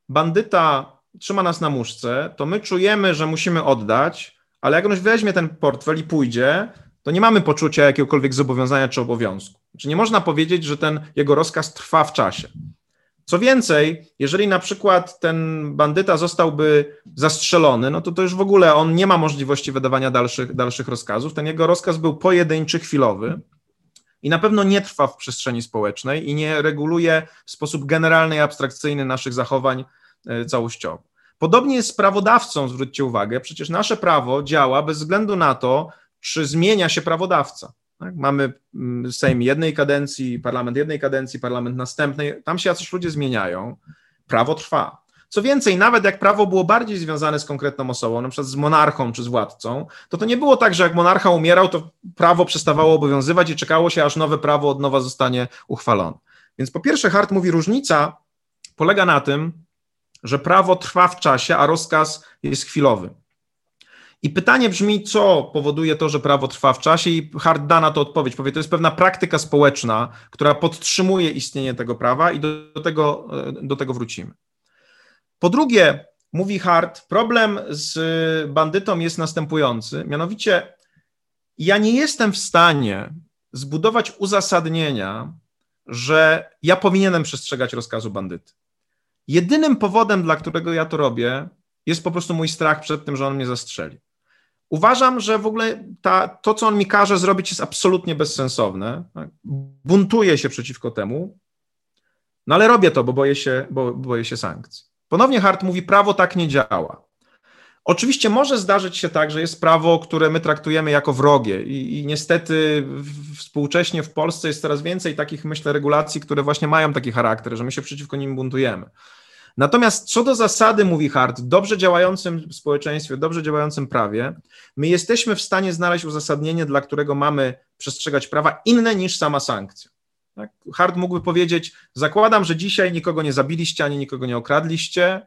bandyta trzyma nas na muszce, to my czujemy, że musimy oddać, ale jak on weźmie ten portfel i pójdzie, to nie mamy poczucia jakiegokolwiek zobowiązania czy obowiązku. Znaczy nie można powiedzieć, że ten jego rozkaz trwa w czasie. Co więcej, jeżeli na przykład ten bandyta zostałby zastrzelony, no to to już w ogóle on nie ma możliwości wydawania dalszych, dalszych rozkazów. Ten jego rozkaz był pojedynczy, chwilowy i na pewno nie trwa w przestrzeni społecznej i nie reguluje w sposób generalny i abstrakcyjny naszych zachowań e, całościowo. Podobnie jest z prawodawcą, zwróćcie uwagę, przecież nasze prawo działa bez względu na to, czy zmienia się prawodawca. Tak? Mamy mm, Sejm jednej kadencji, parlament jednej kadencji, parlament następnej, tam się jacyś ludzie zmieniają, prawo trwa. Co więcej, nawet jak prawo było bardziej związane z konkretną osobą, na przykład z monarchą czy z władcą, to to nie było tak, że jak monarcha umierał, to prawo przestawało obowiązywać i czekało się, aż nowe prawo od nowa zostanie uchwalone. Więc po pierwsze, Hart mówi, różnica polega na tym, że prawo trwa w czasie, a rozkaz jest chwilowy. I pytanie brzmi, co powoduje to, że prawo trwa w czasie, i Hart da na to odpowiedź. Powie, to jest pewna praktyka społeczna, która podtrzymuje istnienie tego prawa, i do, do, tego, do tego wrócimy. Po drugie, mówi Hart, problem z bandytą jest następujący, mianowicie ja nie jestem w stanie zbudować uzasadnienia, że ja powinienem przestrzegać rozkazu bandyty. Jedynym powodem, dla którego ja to robię, jest po prostu mój strach przed tym, że on mnie zastrzeli. Uważam, że w ogóle ta, to, co on mi każe zrobić, jest absolutnie bezsensowne. Tak? Buntuję się przeciwko temu, no ale robię to, bo boję się, bo, boję się sankcji. Ponownie Hart mówi, prawo tak nie działa. Oczywiście może zdarzyć się tak, że jest prawo, które my traktujemy jako wrogie i, i niestety współcześnie w Polsce jest coraz więcej takich, myślę, regulacji, które właśnie mają taki charakter, że my się przeciwko nim buntujemy. Natomiast co do zasady, mówi Hart, dobrze działającym społeczeństwie, dobrze działającym prawie, my jesteśmy w stanie znaleźć uzasadnienie, dla którego mamy przestrzegać prawa inne niż sama sankcja. Tak? Hart mógłby powiedzieć: Zakładam, że dzisiaj nikogo nie zabiliście ani nikogo nie okradliście.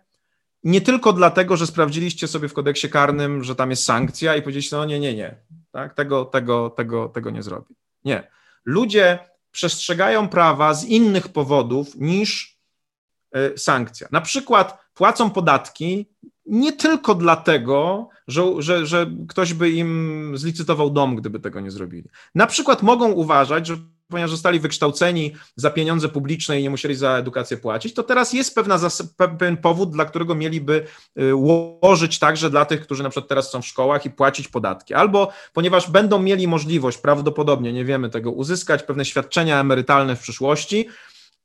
Nie tylko dlatego, że sprawdziliście sobie w kodeksie karnym, że tam jest sankcja i powiedzieliście: No nie, nie, nie, tak? tego, tego, tego, tego nie zrobię. Nie. Ludzie przestrzegają prawa z innych powodów niż sankcja. Na przykład płacą podatki nie tylko dlatego, że, że, że ktoś by im zlicytował dom, gdyby tego nie zrobili. Na przykład mogą uważać, że ponieważ zostali wykształceni za pieniądze publiczne i nie musieli za edukację płacić, to teraz jest pewna, pewien powód, dla którego mieliby y, łożyć także dla tych, którzy na przykład teraz są w szkołach i płacić podatki. Albo ponieważ będą mieli możliwość, prawdopodobnie, nie wiemy tego, uzyskać pewne świadczenia emerytalne w przyszłości,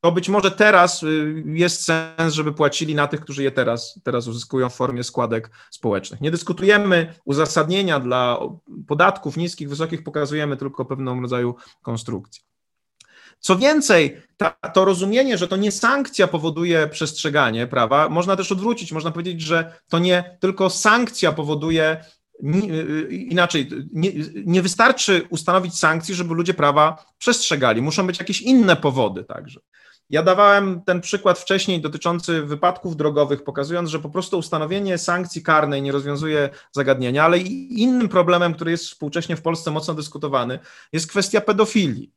to być może teraz y, jest sens, żeby płacili na tych, którzy je teraz, teraz uzyskują w formie składek społecznych. Nie dyskutujemy uzasadnienia dla podatków niskich, wysokich, pokazujemy tylko pewną rodzaju konstrukcję. Co więcej, ta, to rozumienie, że to nie sankcja powoduje przestrzeganie prawa, można też odwrócić. Można powiedzieć, że to nie tylko sankcja powoduje y, inaczej, nie, nie, wystarczy ustanowić sankcji, żeby ludzie prawa przestrzegali. Muszą być jakieś inne powody także. Ja dawałem ten przykład wcześniej dotyczący wypadków drogowych, pokazując, że po prostu ustanowienie sankcji karnej nie rozwiązuje zagadnienia, ale innym problemem, który jest współcześnie w Polsce mocno dyskutowany, jest kwestia pedofilii.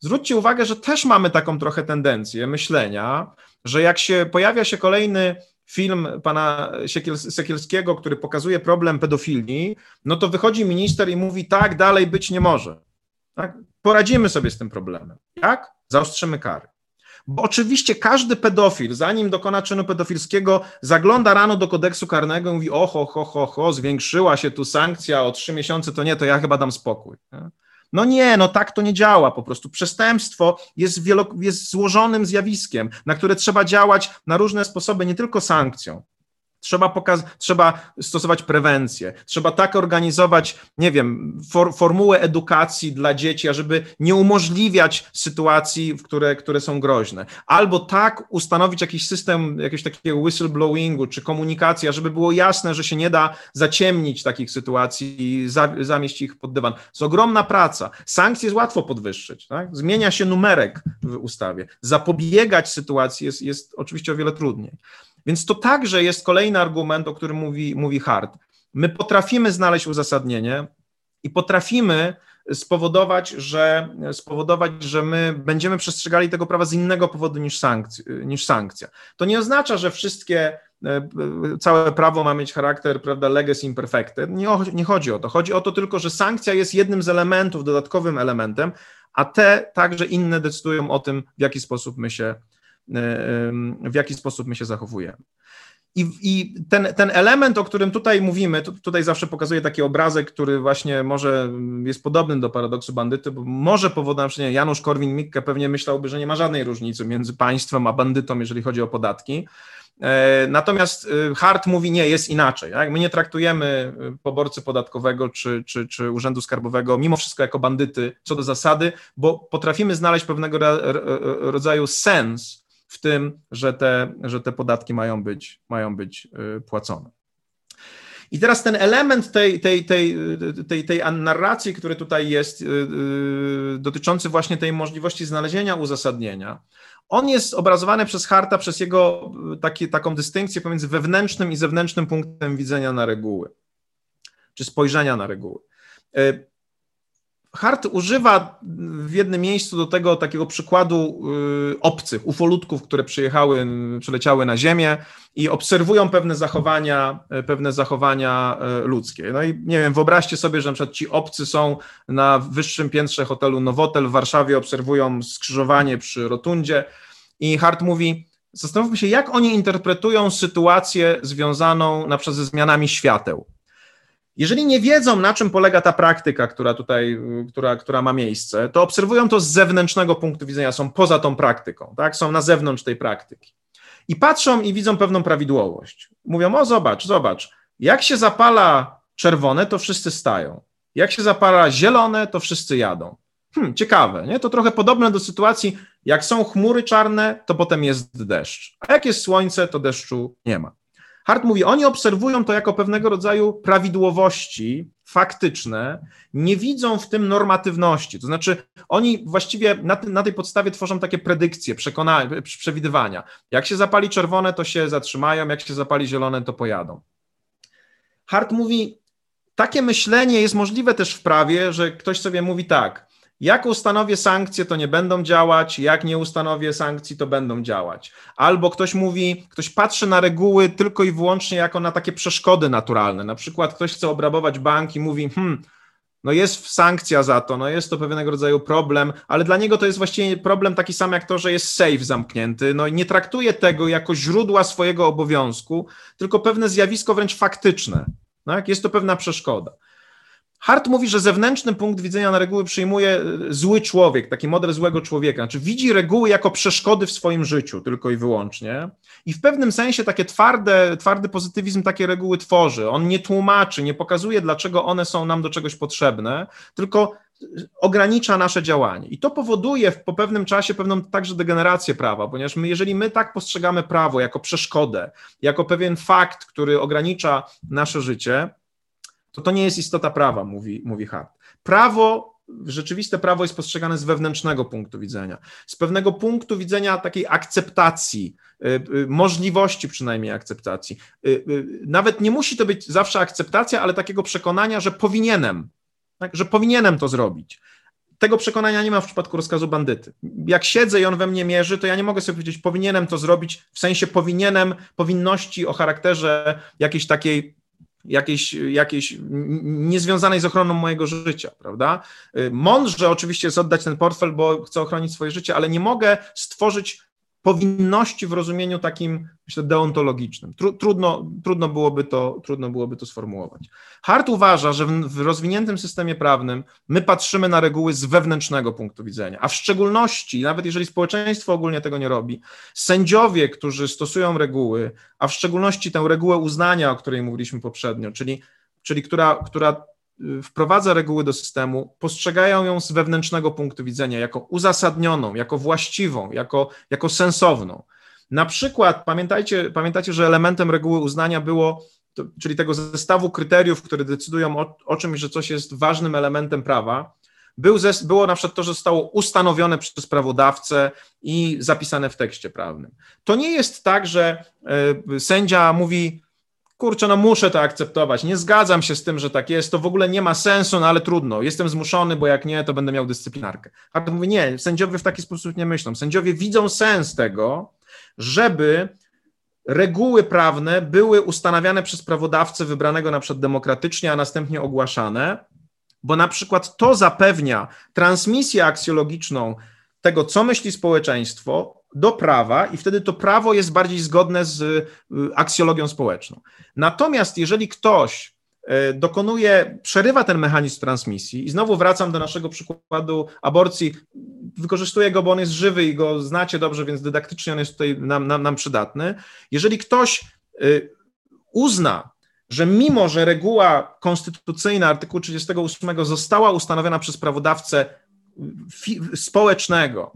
Zwróćcie uwagę, że też mamy taką trochę tendencję myślenia, że jak się pojawia się kolejny film pana Sekielskiego, który pokazuje problem pedofilii, no to wychodzi minister i mówi, tak, dalej być nie może. Tak? Poradzimy sobie z tym problemem. Jak? Zaostrzymy kary. Bo oczywiście każdy pedofil, zanim dokona czynu pedofilskiego, zagląda rano do kodeksu karnego i mówi: oho, ho, ho, ho, zwiększyła się tu sankcja o trzy miesiące, to nie, to ja chyba dam spokój. No nie, no tak to nie działa po prostu. Przestępstwo jest, wielo, jest złożonym zjawiskiem, na które trzeba działać na różne sposoby, nie tylko sankcją. Trzeba, pokaz- trzeba stosować prewencję, trzeba tak organizować, nie wiem, for- formułę edukacji dla dzieci, ażeby nie umożliwiać sytuacji, które, które są groźne. Albo tak ustanowić jakiś system jakiegoś takiego whistleblowingu czy komunikacji, żeby było jasne, że się nie da zaciemnić takich sytuacji i za- zamieść ich pod dywan. To jest ogromna praca. Sankcje jest łatwo podwyższyć. Tak? Zmienia się numerek w ustawie. Zapobiegać sytuacji jest, jest oczywiście o wiele trudniej. Więc to także jest kolejny argument, o którym mówi, mówi Hart. My potrafimy znaleźć uzasadnienie i potrafimy spowodować, że, spowodować, że my będziemy przestrzegali tego prawa z innego powodu niż, sankcji, niż sankcja. To nie oznacza, że wszystkie, e, całe prawo ma mieć charakter, prawda, leges imperfecte. Nie, nie chodzi o to. Chodzi o to tylko, że sankcja jest jednym z elementów, dodatkowym elementem, a te także inne decydują o tym, w jaki sposób my się w jaki sposób my się zachowujemy. I, I, ten, ten element, o którym tutaj mówimy, tutaj zawsze pokazuję taki obrazek, który właśnie może jest podobny do paradoksu bandyty, bo może powodem, że nie, Janusz Korwin-Mikke pewnie myślałby, że nie ma żadnej różnicy między państwem a bandytą, jeżeli chodzi o podatki. E, natomiast e, Hart mówi, nie, jest inaczej. My nie traktujemy e, poborcy podatkowego czy, czy, czy urzędu skarbowego mimo wszystko jako bandyty co do zasady, bo potrafimy znaleźć pewnego rodzaju sens w tym, że te, że te podatki mają być, mają być y, płacone. I teraz ten element tej, tej, tej, tej, tej narracji, który tutaj jest, y, y, dotyczący właśnie tej możliwości znalezienia uzasadnienia, on jest obrazowany przez Harta przez jego taki, taką dystynkcję pomiędzy wewnętrznym i zewnętrznym punktem widzenia na reguły, czy spojrzenia na reguły. Hart używa w jednym miejscu do tego takiego przykładu y, obcych, ufolutków, które przyjechały, przyleciały na Ziemię i obserwują pewne zachowania, y, pewne zachowania y, ludzkie. No i nie wiem, wyobraźcie sobie, że na przykład ci obcy są na wyższym piętrze hotelu Nowotel w Warszawie, obserwują skrzyżowanie przy rotundzie i Hart mówi, zastanówmy się, jak oni interpretują sytuację związaną na przykład ze zmianami świateł. Jeżeli nie wiedzą, na czym polega ta praktyka, która tutaj, która, która ma miejsce, to obserwują to z zewnętrznego punktu widzenia, są poza tą praktyką, tak? są na zewnątrz tej praktyki. I patrzą i widzą pewną prawidłowość. Mówią, o zobacz, zobacz, jak się zapala czerwone, to wszyscy stają. Jak się zapala zielone, to wszyscy jadą. Hmm, ciekawe, nie? To trochę podobne do sytuacji, jak są chmury czarne, to potem jest deszcz, a jak jest słońce, to deszczu nie ma. Hart mówi, oni obserwują to jako pewnego rodzaju prawidłowości faktyczne, nie widzą w tym normatywności. To znaczy, oni właściwie na, na tej podstawie tworzą takie predykcje, przekona, przewidywania. Jak się zapali czerwone, to się zatrzymają, jak się zapali zielone, to pojadą. Hart mówi, takie myślenie jest możliwe też w prawie, że ktoś sobie mówi tak, jak ustanowię sankcje, to nie będą działać, jak nie ustanowię sankcji, to będą działać. Albo ktoś mówi, ktoś patrzy na reguły tylko i wyłącznie jako na takie przeszkody naturalne. Na przykład ktoś chce obrabować bank i mówi, hmm, no jest sankcja za to, no jest to pewnego rodzaju problem, ale dla niego to jest właściwie problem taki sam jak to, że jest safe zamknięty. No i nie traktuje tego jako źródła swojego obowiązku, tylko pewne zjawisko wręcz faktyczne. Tak? Jest to pewna przeszkoda. Hart mówi, że zewnętrzny punkt widzenia na reguły przyjmuje e, zły człowiek, taki model złego człowieka. Znaczy widzi reguły jako przeszkody w swoim życiu tylko i wyłącznie. I w pewnym sensie takie twarde, twardy pozytywizm takie reguły tworzy. On nie tłumaczy, nie pokazuje, dlaczego one są nam do czegoś potrzebne, tylko ogranicza nasze działanie. I to powoduje po pewnym czasie pewną także degenerację prawa, ponieważ my, jeżeli my tak postrzegamy prawo jako przeszkodę, jako pewien fakt, który ogranicza nasze życie, to to nie jest istota prawa, mówi, mówi Hart. Prawo, rzeczywiste prawo jest postrzegane z wewnętrznego punktu widzenia, z pewnego punktu widzenia takiej akceptacji, y, y, możliwości przynajmniej akceptacji. Y, nawet nie musi to być zawsze akceptacja, ale takiego przekonania, że powinienem, tak, że powinienem to zrobić. Tego przekonania nie ma w przypadku rozkazu bandyty. Jak siedzę i on we mnie mierzy, to ja nie mogę sobie powiedzieć, powinienem to zrobić, w sensie powinienem, powinności o charakterze jakiejś takiej jakiejś, jakiejś niezwiązanej z ochroną mojego życia, prawda? Y, mądrze oczywiście jest oddać ten portfel, bo chcę ochronić swoje życie, ale nie mogę stworzyć powinności w rozumieniu takim, myślę, deontologicznym. Trudno, trudno, byłoby to, trudno byłoby to sformułować. Hart uważa, że w, w rozwiniętym systemie prawnym my patrzymy na reguły z wewnętrznego punktu widzenia, a w szczególności, nawet jeżeli społeczeństwo ogólnie tego nie robi, sędziowie, którzy stosują reguły, a w szczególności tę regułę uznania, o której mówiliśmy poprzednio, czyli, czyli która, która wprowadza reguły do systemu, postrzegają ją z wewnętrznego punktu widzenia jako uzasadnioną, jako właściwą, jako, jako sensowną. Na przykład pamiętajcie, pamiętajcie, że elementem reguły uznania było, to, czyli tego zestawu kryteriów, które decydują o, o czymś, że coś jest ważnym elementem prawa, był było na przykład to, że zostało ustanowione przez prawodawcę i zapisane w tekście prawnym. To nie jest tak, że y, sędzia mówi, kurczę, no muszę to akceptować, nie zgadzam się z tym, że tak jest, to w ogóle nie ma sensu, no ale trudno, jestem zmuszony, bo jak nie, to będę miał dyscyplinarkę. A to mówi, nie, sędziowie w taki sposób nie myślą. Sędziowie widzą sens tego, żeby reguły prawne były ustanawiane przez prawodawcę wybranego na przykład demokratycznie, a następnie ogłaszane, bo na przykład to zapewnia transmisję aksjologiczną tego, co myśli społeczeństwo, do prawa i wtedy to prawo jest bardziej zgodne z y, aksjologią społeczną. Natomiast jeżeli ktoś y, dokonuje, przerywa ten mechanizm transmisji i znowu wracam do naszego przykładu aborcji, wykorzystuję go, bo on jest żywy i go znacie dobrze, więc dydaktycznie on jest tutaj nam, nam, nam przydatny. Jeżeli ktoś y, uzna, że mimo, że reguła konstytucyjna artykułu 38 została ustanowiona przez prawodawcę społecznego,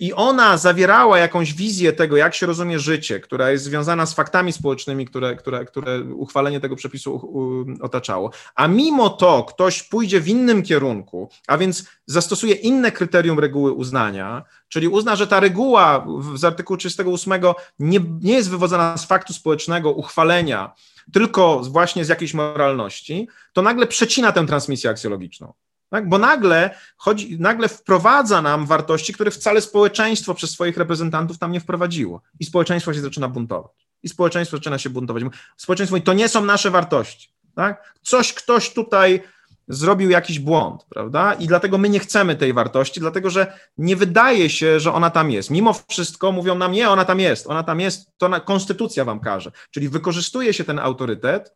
i ona zawierała jakąś wizję tego, jak się rozumie życie, która jest związana z faktami społecznymi, które, które, które uchwalenie tego przepisu otaczało. A mimo to ktoś pójdzie w innym kierunku, a więc zastosuje inne kryterium reguły uznania, czyli uzna, że ta reguła z artykułu 38 nie, nie jest wywodzona z faktu społecznego uchwalenia, tylko właśnie z jakiejś moralności, to nagle przecina tę transmisję aksjologiczną. Tak? Bo nagle, chodzi, nagle wprowadza nam wartości, które wcale społeczeństwo przez swoich reprezentantów tam nie wprowadziło. I społeczeństwo się zaczyna buntować. I społeczeństwo zaczyna się buntować. Społeczeństwo mówi, to nie są nasze wartości. Tak? Coś ktoś tutaj zrobił jakiś błąd, prawda? I dlatego my nie chcemy tej wartości, dlatego że nie wydaje się, że ona tam jest. Mimo wszystko mówią nam, nie, ona tam jest, ona tam jest, to konstytucja wam każe. Czyli wykorzystuje się ten autorytet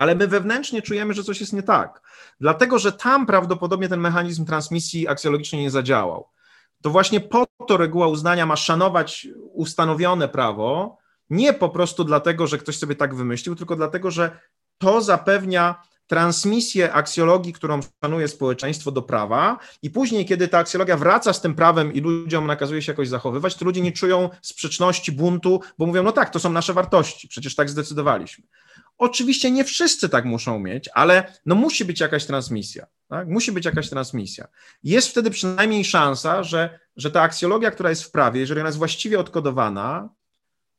ale my wewnętrznie czujemy, że coś jest nie tak. Dlatego, że tam prawdopodobnie ten mechanizm transmisji aksjologicznej nie zadziałał. To właśnie po to reguła uznania ma szanować ustanowione prawo, nie po prostu dlatego, że ktoś sobie tak wymyślił, tylko dlatego, że to zapewnia transmisję aksjologii, którą szanuje społeczeństwo do prawa i później, kiedy ta aksjologia wraca z tym prawem i ludziom nakazuje się jakoś zachowywać, to ludzie nie czują sprzeczności, buntu, bo mówią, no tak, to są nasze wartości, przecież tak zdecydowaliśmy. Oczywiście nie wszyscy tak muszą mieć, ale no musi być jakaś transmisja. Tak? Musi być jakaś transmisja. Jest wtedy przynajmniej szansa, że, że ta aksjologia, która jest w prawie, jeżeli ona jest właściwie odkodowana,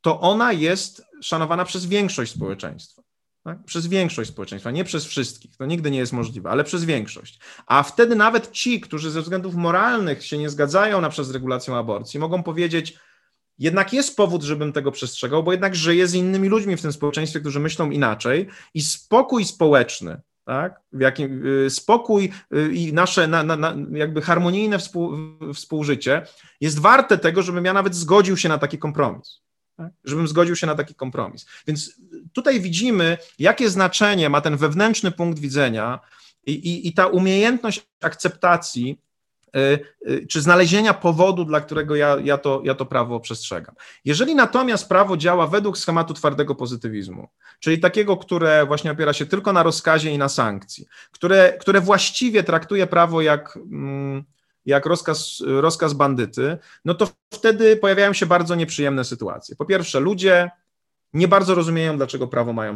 to ona jest szanowana przez większość społeczeństwa. Tak? Przez większość społeczeństwa, nie przez wszystkich, to nigdy nie jest możliwe, ale przez większość. A wtedy nawet ci, którzy ze względów moralnych się nie zgadzają na przez regulacją aborcji, mogą powiedzieć, jednak jest powód, żebym tego przestrzegał, bo jednak żyję z innymi ludźmi w tym społeczeństwie, którzy myślą inaczej i spokój społeczny, tak? W jakim, y, spokój y, i nasze na, na, na jakby harmonijne współ, współżycie jest warte tego, żebym ja nawet zgodził się na taki kompromis. Tak? Żebym zgodził się na taki kompromis. Więc tutaj widzimy, jakie znaczenie ma ten wewnętrzny punkt widzenia i, i, i ta umiejętność akceptacji czy znalezienia powodu, dla którego ja, ja, to, ja to prawo przestrzegam. Jeżeli natomiast prawo działa według schematu twardego pozytywizmu, czyli takiego, które właśnie opiera się tylko na rozkazie i na sankcji, które, które właściwie traktuje prawo jak, mm, jak rozkaz, rozkaz bandyty, no to wtedy pojawiają się bardzo nieprzyjemne sytuacje. Po pierwsze, ludzie nie bardzo rozumieją, dlaczego prawo mają,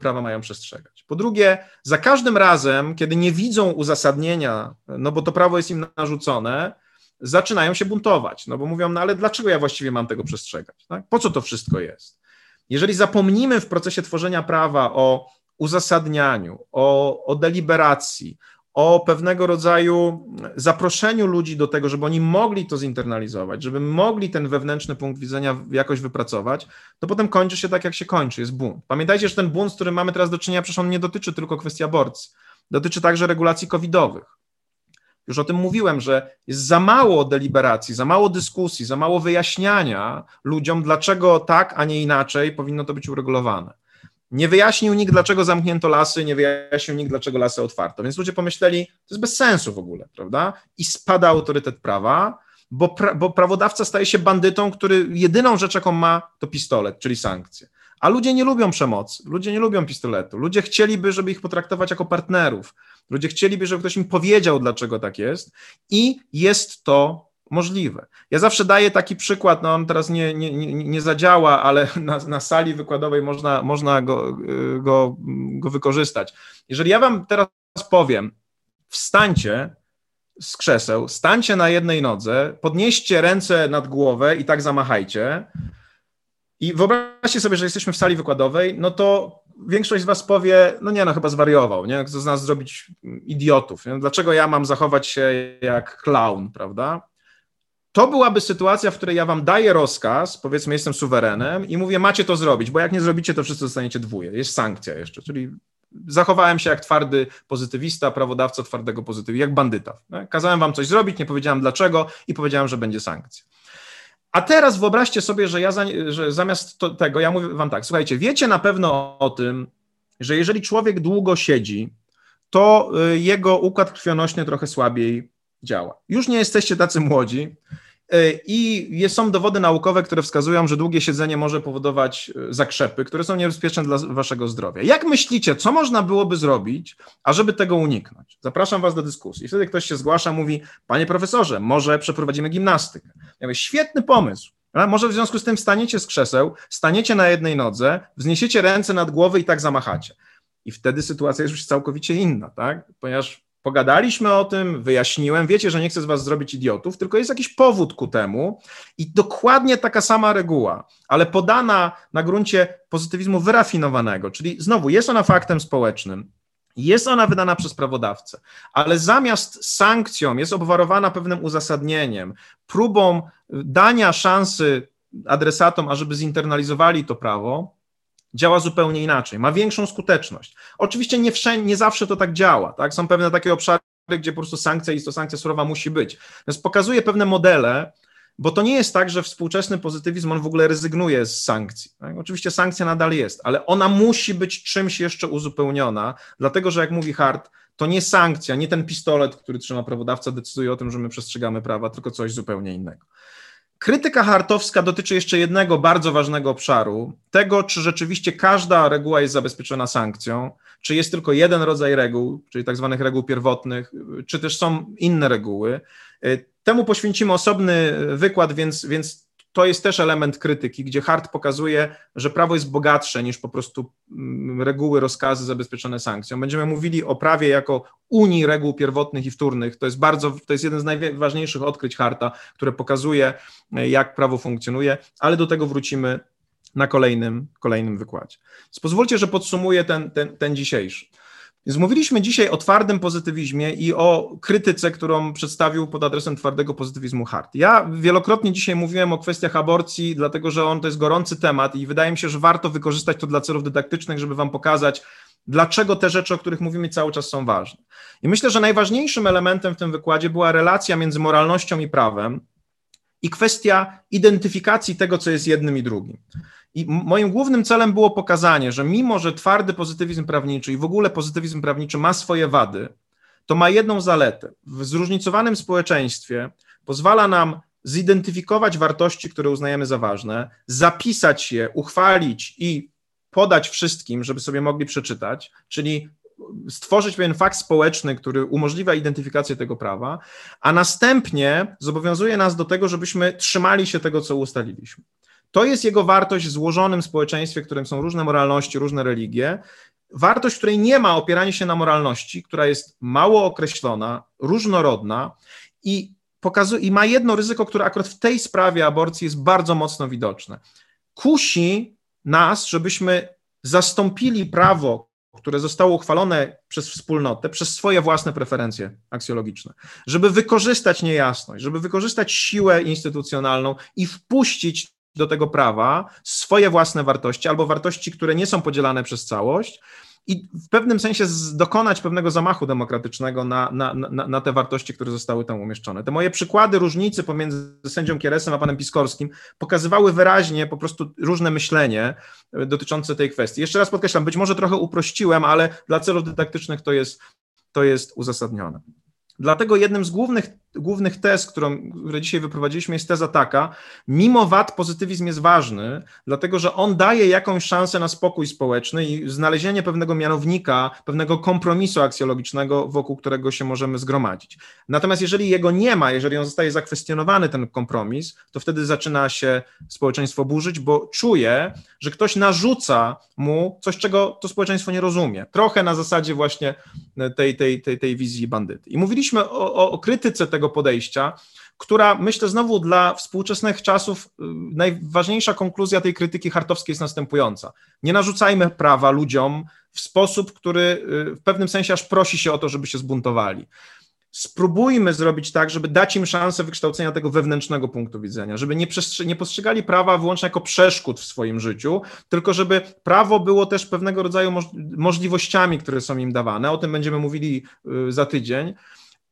prawa mają przestrzegać. Po drugie, za każdym razem, kiedy nie widzą uzasadnienia, no bo to prawo jest im narzucone, zaczynają się buntować, no bo mówią, no ale dlaczego ja właściwie mam tego przestrzegać? Tak? Po co to wszystko jest? Jeżeli zapomnimy w procesie tworzenia prawa o uzasadnianiu, o, o deliberacji, o pewnego rodzaju zaproszeniu ludzi do tego, żeby oni mogli to zinternalizować, żeby mogli ten wewnętrzny punkt widzenia jakoś wypracować, to potem kończy się tak, jak się kończy, jest bunt. Pamiętajcie, że ten bunt, z którym mamy teraz do czynienia, przecież on nie dotyczy tylko kwestii aborcji, dotyczy także regulacji covidowych. Już o tym mówiłem, że jest za mało deliberacji, za mało dyskusji, za mało wyjaśniania ludziom, dlaczego tak, a nie inaczej powinno to być uregulowane. Nie wyjaśnił nikt, dlaczego zamknięto lasy, nie wyjaśnił nikt, dlaczego lasy otwarto. Więc ludzie pomyśleli, to jest bez sensu w ogóle, prawda? I spada autorytet prawa, bo, pra, bo prawodawca staje się bandytą, który jedyną rzecz, jaką ma, to pistolet, czyli sankcje. A ludzie nie lubią przemocy, ludzie nie lubią pistoletu. Ludzie chcieliby, żeby ich potraktować jako partnerów. Ludzie chcieliby, żeby ktoś im powiedział, dlaczego tak jest. I jest to możliwe. Ja zawsze daję taki przykład, no on teraz nie, nie, nie, zadziała, ale na, na sali wykładowej można, można go, go, go wykorzystać. Jeżeli ja wam teraz powiem, wstańcie z krzeseł, stańcie na jednej nodze, podnieście ręce nad głowę i tak zamachajcie i wyobraźcie sobie, że jesteśmy w sali wykładowej, no to większość z was powie, no nie, no chyba zwariował, nie? Chce z nas zrobić idiotów. Nie? Dlaczego ja mam zachować się jak clown, prawda? To byłaby sytuacja, w której ja wam daję rozkaz, powiedzmy, jestem suwerenem i mówię, macie to zrobić, bo jak nie zrobicie, to wszyscy dostaniecie dwóje. Jest sankcja jeszcze, czyli zachowałem się jak twardy pozytywista, prawodawca twardego pozytywizmu, jak bandyta. Kazałem wam coś zrobić, nie powiedziałem dlaczego i powiedziałem, że będzie sankcja. A teraz wyobraźcie sobie, że ja za, że zamiast to, tego, ja mówię wam tak, słuchajcie, wiecie na pewno o tym, że jeżeli człowiek długo siedzi, to y, jego układ krwionośny trochę słabiej działa. Już nie jesteście tacy młodzi, I są dowody naukowe, które wskazują, że długie siedzenie może powodować e, zakrzepy, które są niebezpieczne dla waszego zdrowia. Jak myślicie, co można byłoby zrobić, ażeby tego uniknąć? Zapraszam was do dyskusji. Wtedy ktoś się zgłasza, mówi, panie profesorze, może przeprowadzimy gimnastykę. Ja mówię, świetny pomysł. Może w związku z tym wstaniecie z krzeseł, staniecie na jednej nodze, wzniesiecie ręce nad głowę i tak zamachacie. I wtedy sytuacja jest już całkowicie inna, tak? Ponieważ Pogadaliśmy o tym, wyjaśniłem. Wiecie, że nie chcę z was zrobić idiotów, tylko jest jakiś powód ku temu i dokładnie taka sama reguła, ale podana na gruncie pozytywizmu wyrafinowanego, czyli znowu jest ona faktem społecznym, jest ona wydana przez prawodawcę, ale zamiast sankcją jest obwarowana pewnym uzasadnieniem, próbą dania szansy adresatom, ażeby zinternalizowali to prawo, działa zupełnie inaczej, ma większą skuteczność. Oczywiście nie, wszędzie, nie zawsze to tak działa, tak? Są pewne takie obszary, gdzie po prostu sankcja i to sankcja surowa musi być. Więc pokazuje pewne modele, bo to nie jest tak, że współczesny pozytywizm on w ogóle rezygnuje z sankcji. Tak? Oczywiście sankcja nadal jest, ale ona musi być czymś jeszcze uzupełniona, dlatego że jak mówi Hart, to nie sankcja, nie ten pistolet, który trzyma prawodawca, decyduje o tym, że my przestrzegamy prawa, tylko coś zupełnie innego. Krytyka hartowska dotyczy jeszcze jednego bardzo ważnego obszaru, tego, czy rzeczywiście każda reguła jest zabezpieczona sankcją, czy jest tylko jeden rodzaj reguł, czyli tak zwanych reguł pierwotnych, czy też są inne reguły. Temu poświęcimy osobny wykład, więc, więc to jest też element krytyki, gdzie Hart pokazuje, że prawo jest bogatsze niż po prostu mm, reguły, rozkazy zabezpieczone sankcją. Będziemy mówili o prawie jako unii reguł pierwotnych i wtórnych. To jest bardzo, to jest jeden z najważniejszych odkryć Harta, które pokazuje, jak prawo funkcjonuje, ale do tego wrócimy na kolejnym, kolejnym wykładzie. Więc pozwólcie, że podsumuję ten, ten, ten dzisiejszy. Więc mówiliśmy dzisiaj o twardym pozytywizmie i o krytyce, którą przedstawił pod adresem twardego pozytywizmu Hart. Ja wielokrotnie dzisiaj mówiłem o kwestiach aborcji, dlatego że on to jest gorący temat i wydaje mi się, że warto wykorzystać to dla celów dydaktycznych, żeby wam pokazać, dlaczego te rzeczy, o których mówimy cały czas są ważne. I myślę, że najważniejszym elementem w tym wykładzie była relacja między moralnością i prawem i kwestia identyfikacji tego, co jest jednym i drugim. I moim głównym celem było pokazanie, że mimo, że twardy pozytywizm prawniczy i w ogóle pozytywizm prawniczy ma swoje wady, to ma jedną zaletę. W zróżnicowanym społeczeństwie pozwala nam zidentyfikować wartości, które uznajemy za ważne, zapisać je, uchwalić i podać wszystkim, żeby sobie mogli przeczytać, czyli stworzyć pewien fakt społeczny, który umożliwia identyfikację tego prawa, a następnie zobowiązuje nas do tego, żebyśmy trzymali się tego, co ustaliliśmy. To jest jego wartość w złożonym społeczeństwie, w którym są różne moralności, różne religie. Wartość, której nie ma opieranie się na moralności, która jest mało określona, różnorodna i, pokazuje, i ma jedno ryzyko, które akurat w tej sprawie aborcji jest bardzo mocno widoczne. Kusi nas, żebyśmy zastąpili prawo, które zostało uchwalone przez wspólnotę, przez swoje własne preferencje aksjologiczne, żeby wykorzystać niejasność, żeby wykorzystać siłę instytucjonalną i wpuścić do tego prawa swoje własne wartości albo wartości, które nie są podzielane przez całość i w pewnym sensie dokonać pewnego zamachu demokratycznego na, na, na, na, te wartości, które zostały tam umieszczone. Te moje przykłady różnicy pomiędzy sędzią Kieresem a panem Piskorskim pokazywały wyraźnie po prostu różne myślenie dotyczące tej kwestii. Jeszcze raz podkreślam, być może trochę uprościłem, ale dla celów dydaktycznych to jest, to jest uzasadnione. Dlatego jednym z głównych, głównych tez, którą, które dzisiaj wyprowadziliśmy, jest teza taka, mimo wad pozytywizm jest ważny, dlatego że on daje jakąś szansę na spokój społeczny i znalezienie pewnego mianownika, pewnego kompromisu aksjologicznego, wokół którego się możemy zgromadzić. Natomiast jeżeli jego nie ma, jeżeli on zostaje zakwestionowany, ten kompromis, to wtedy zaczyna się społeczeństwo burzyć, bo czuje, że ktoś narzuca mu coś, czego to społeczeństwo nie rozumie. Trochę na zasadzie właśnie tej, tej, tej, tej wizji bandyty. I mówiliśmy o, o krytyce tego podejścia, która myślę znowu dla współczesnych czasów y, najważniejsza konkluzja tej krytyki hartowskiej jest następująca. Nie narzucajmy prawa ludziom w sposób, który y, w pewnym sensie aż prosi się o to, żeby się zbuntowali. Spróbujmy zrobić tak, żeby dać im szansę wykształcenia tego wewnętrznego punktu widzenia, żeby nie, nie postrzegali prawa wyłącznie jako przeszkód w swoim życiu, tylko żeby prawo było też pewnego rodzaju moż możliwościami, które są im dawane. O tym będziemy mówili y, za tydzień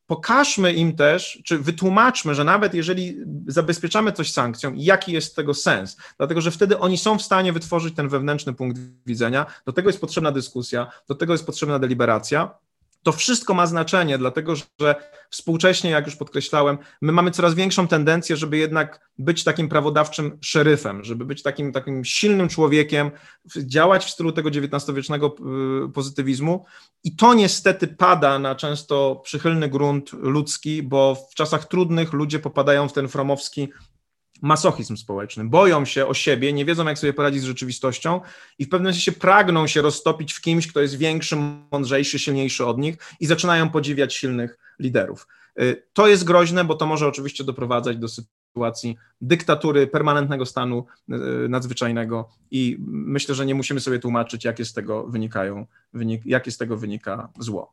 pokażmy im też, czy wytłumaczmy, że nawet jeżeli zabezpieczamy coś sankcją, jaki jest tego sens, dlatego że wtedy oni są w stanie wytworzyć ten wewnętrzny punkt widzenia, do tego jest potrzebna dyskusja, do tego jest potrzebna deliberacja. To wszystko ma znaczenie, dlatego że współcześnie, jak już podkreślałem, my mamy coraz większą tendencję, żeby jednak być takim prawodawczym szeryfem, żeby być takim, takim silnym człowiekiem, działać w stylu tego XIX-wiecznego y, pozytywizmu. I to niestety pada na często przychylny grunt ludzki, bo w czasach trudnych ludzie popadają w ten fromowski masochizm społeczny. Boją się o siebie, nie wiedzą, jak sobie poradzić z rzeczywistością i w pewnym sensie pragną się roztopić w kimś, kto jest większy, mądrzejszy, silniejszy od nich i zaczynają podziwiać silnych liderów. Y, to jest groźne, bo to może oczywiście doprowadzać do sytuacji dyktatury, permanentnego stanu y, nadzwyczajnego i myślę, że nie musimy sobie tłumaczyć, jakie z tego wynikają, wynik, jakie z tego wynika zło.